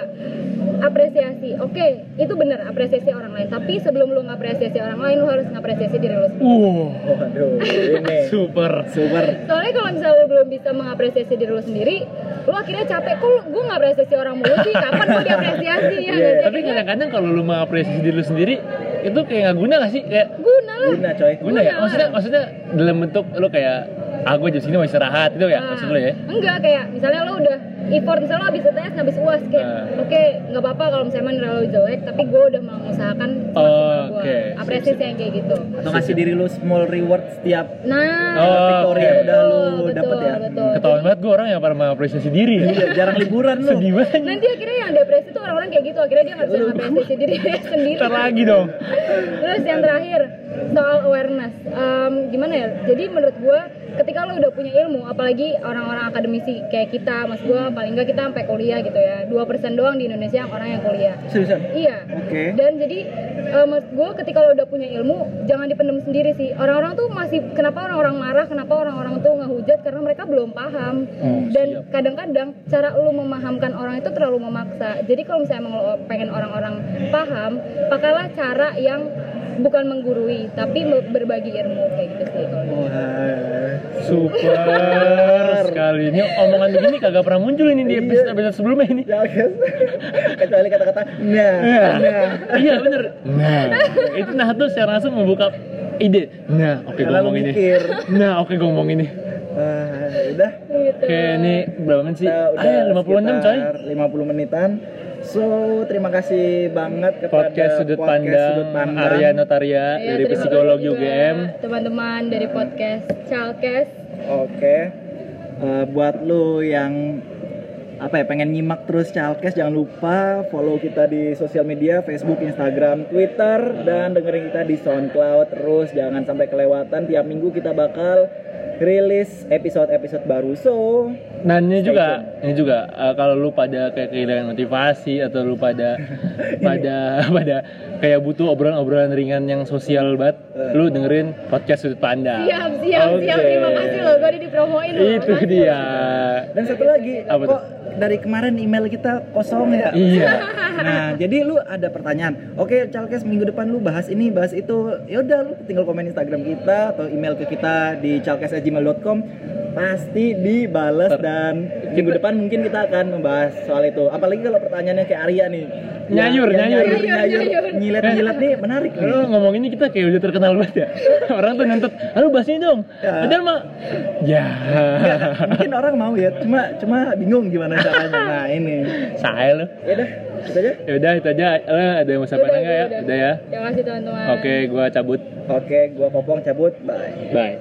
apresiasi. Oke, itu bener apresiasi orang lain. Tapi sebelum lu ngapresiasi orang lain, lu harus ngapresiasi diri lu sendiri. uh Waduh, ini super super. Soalnya kalau misalnya lu belum bisa mengapresiasi diri lu sendiri, lu akhirnya capek. Kok lu- gue ngapresiasi orang mulu sih? Kapan gue diapresiasi ya? Sih? tapi kadang-kadang kalau lu mengapresiasi diri lu sendiri itu kayak nggak guna gak sih kayak guna lah. Guna coy. guna ya Guna. maksudnya maksudnya dalam bentuk lu kayak ah gue di sini mau istirahat itu ya Nah, maksud lu ya Enggak kayak misalnya lu udah effort misalnya lu habis UTS habis UAS kayak Nah. oke nggak apa-apa kalau misalnya nilai lu jelek tapi gue udah mengusahakan Oh, semaksimal gue oke. apresiasi yang kayak gitu Atau ngasih diri lu small reward setiap nah Oh, victory yang udah lu betul, dapet ya. betul. ketahuan banget gue orang yang pernah mengapresiasi diri Iya, jarang liburan lu. sedih banget nanti akhirnya yang depresi tuh orang-orang kayak gitu akhirnya dia nggak bisa mengapresiasi diri sendiri ntar lagi dong Terus yang terakhir soal awareness, Em, gimana ya? Jadi menurut gue ketika lo udah punya ilmu, apalagi orang-orang akademisi kayak kita, mas gue paling nggak kita sampai kuliah gitu ya, dua persen doang di Indonesia yang orang yang kuliah. Seriusan? Iya. Oke. Dan jadi eh, menurut gue ketika lo udah punya ilmu, jangan dipendam sendiri sih. Orang-orang tuh masih kenapa orang-orang marah, kenapa orang-orang tuh ngehujat karena mereka belum paham. Oh, Dan kadang-kadang cara lo memahamkan orang itu terlalu memaksa. Jadi kalau misalnya emang lo pengen orang-orang paham, pakailah cara yang bukan menggurui, tapi berbagi ilmu kayak gitu sih. kalau gue. Super sekali ini omongan begini kagak pernah muncul ini di episode episode sebelumnya ini Ya, guys. Kecuali kata-kata nah, Iya. nah. iya bener nah itu nah tuh secara langsung membuka ide nah oke gue Karena lu ngomong ini mikir. nah oke gue ngomong ini Ah, udah. Gitu. oke ini berapa menit sih Kita udah ah 50 enam coy sekitar 50 menitan. So, terima kasih banget kepada podcast sudut podcast pandang, Sudut Pandang. Arya Notaria Ya, dari psikologi UGM Teman-teman dari podcast Chalkes. Oke. Eh, buat lu yang apa ya pengen nyimak terus Chalkes jangan lupa follow kita di sosial media Facebook, Instagram, Twitter dan dengerin kita di SoundCloud terus jangan sampai kelewatan tiap minggu kita bakal rilis episode-episode baru so Nah ini juga, ini juga eh, kalau lu pada kayak kehilangan motivasi atau lu pada pada pada kayak butuh obrolan-obrolan ringan yang sosial banget, Eh. lu dengerin podcast sudut pandang. Siap, siap, siap. Oke. Terima kasih loh, gue udah dipromoin loh. Itu dia. dan satu lagi Apa kok dari kemarin email kita kosong ya Iya. Nah, jadi lu ada pertanyaan. Oke, Chalkes minggu depan lu bahas ini, bahas itu. Ya udah lu tinggal komen Instagram kita atau email ke kita di chalkes@gmail.com. Pasti dibales Ter- dan minggu depan mungkin kita akan membahas soal itu. Apalagi kalau pertanyaannya kayak Arya nih. Nyayur, yang nyayur. nyayur, Nyayur, nyayur. Nyilet-nyilet nih menarik nih. Lu ngomong ini kita kayak udah terkenal banget ya. Orang tuh nuntut, "Lu bahas ini dong." Ya. Padahal mah ya. Mungkin orang mau ya, cuma cuma bingung gimana caranya. Nah, ini. Saya lu. Ya udah, itu aja. Ya udah itu aja. Eh, ada yang mau sampaikan enggak ya? Udah ya. Terima kasih teman-teman. Oke, gua cabut. Oke, gua Popong cabut. Bye. Bye.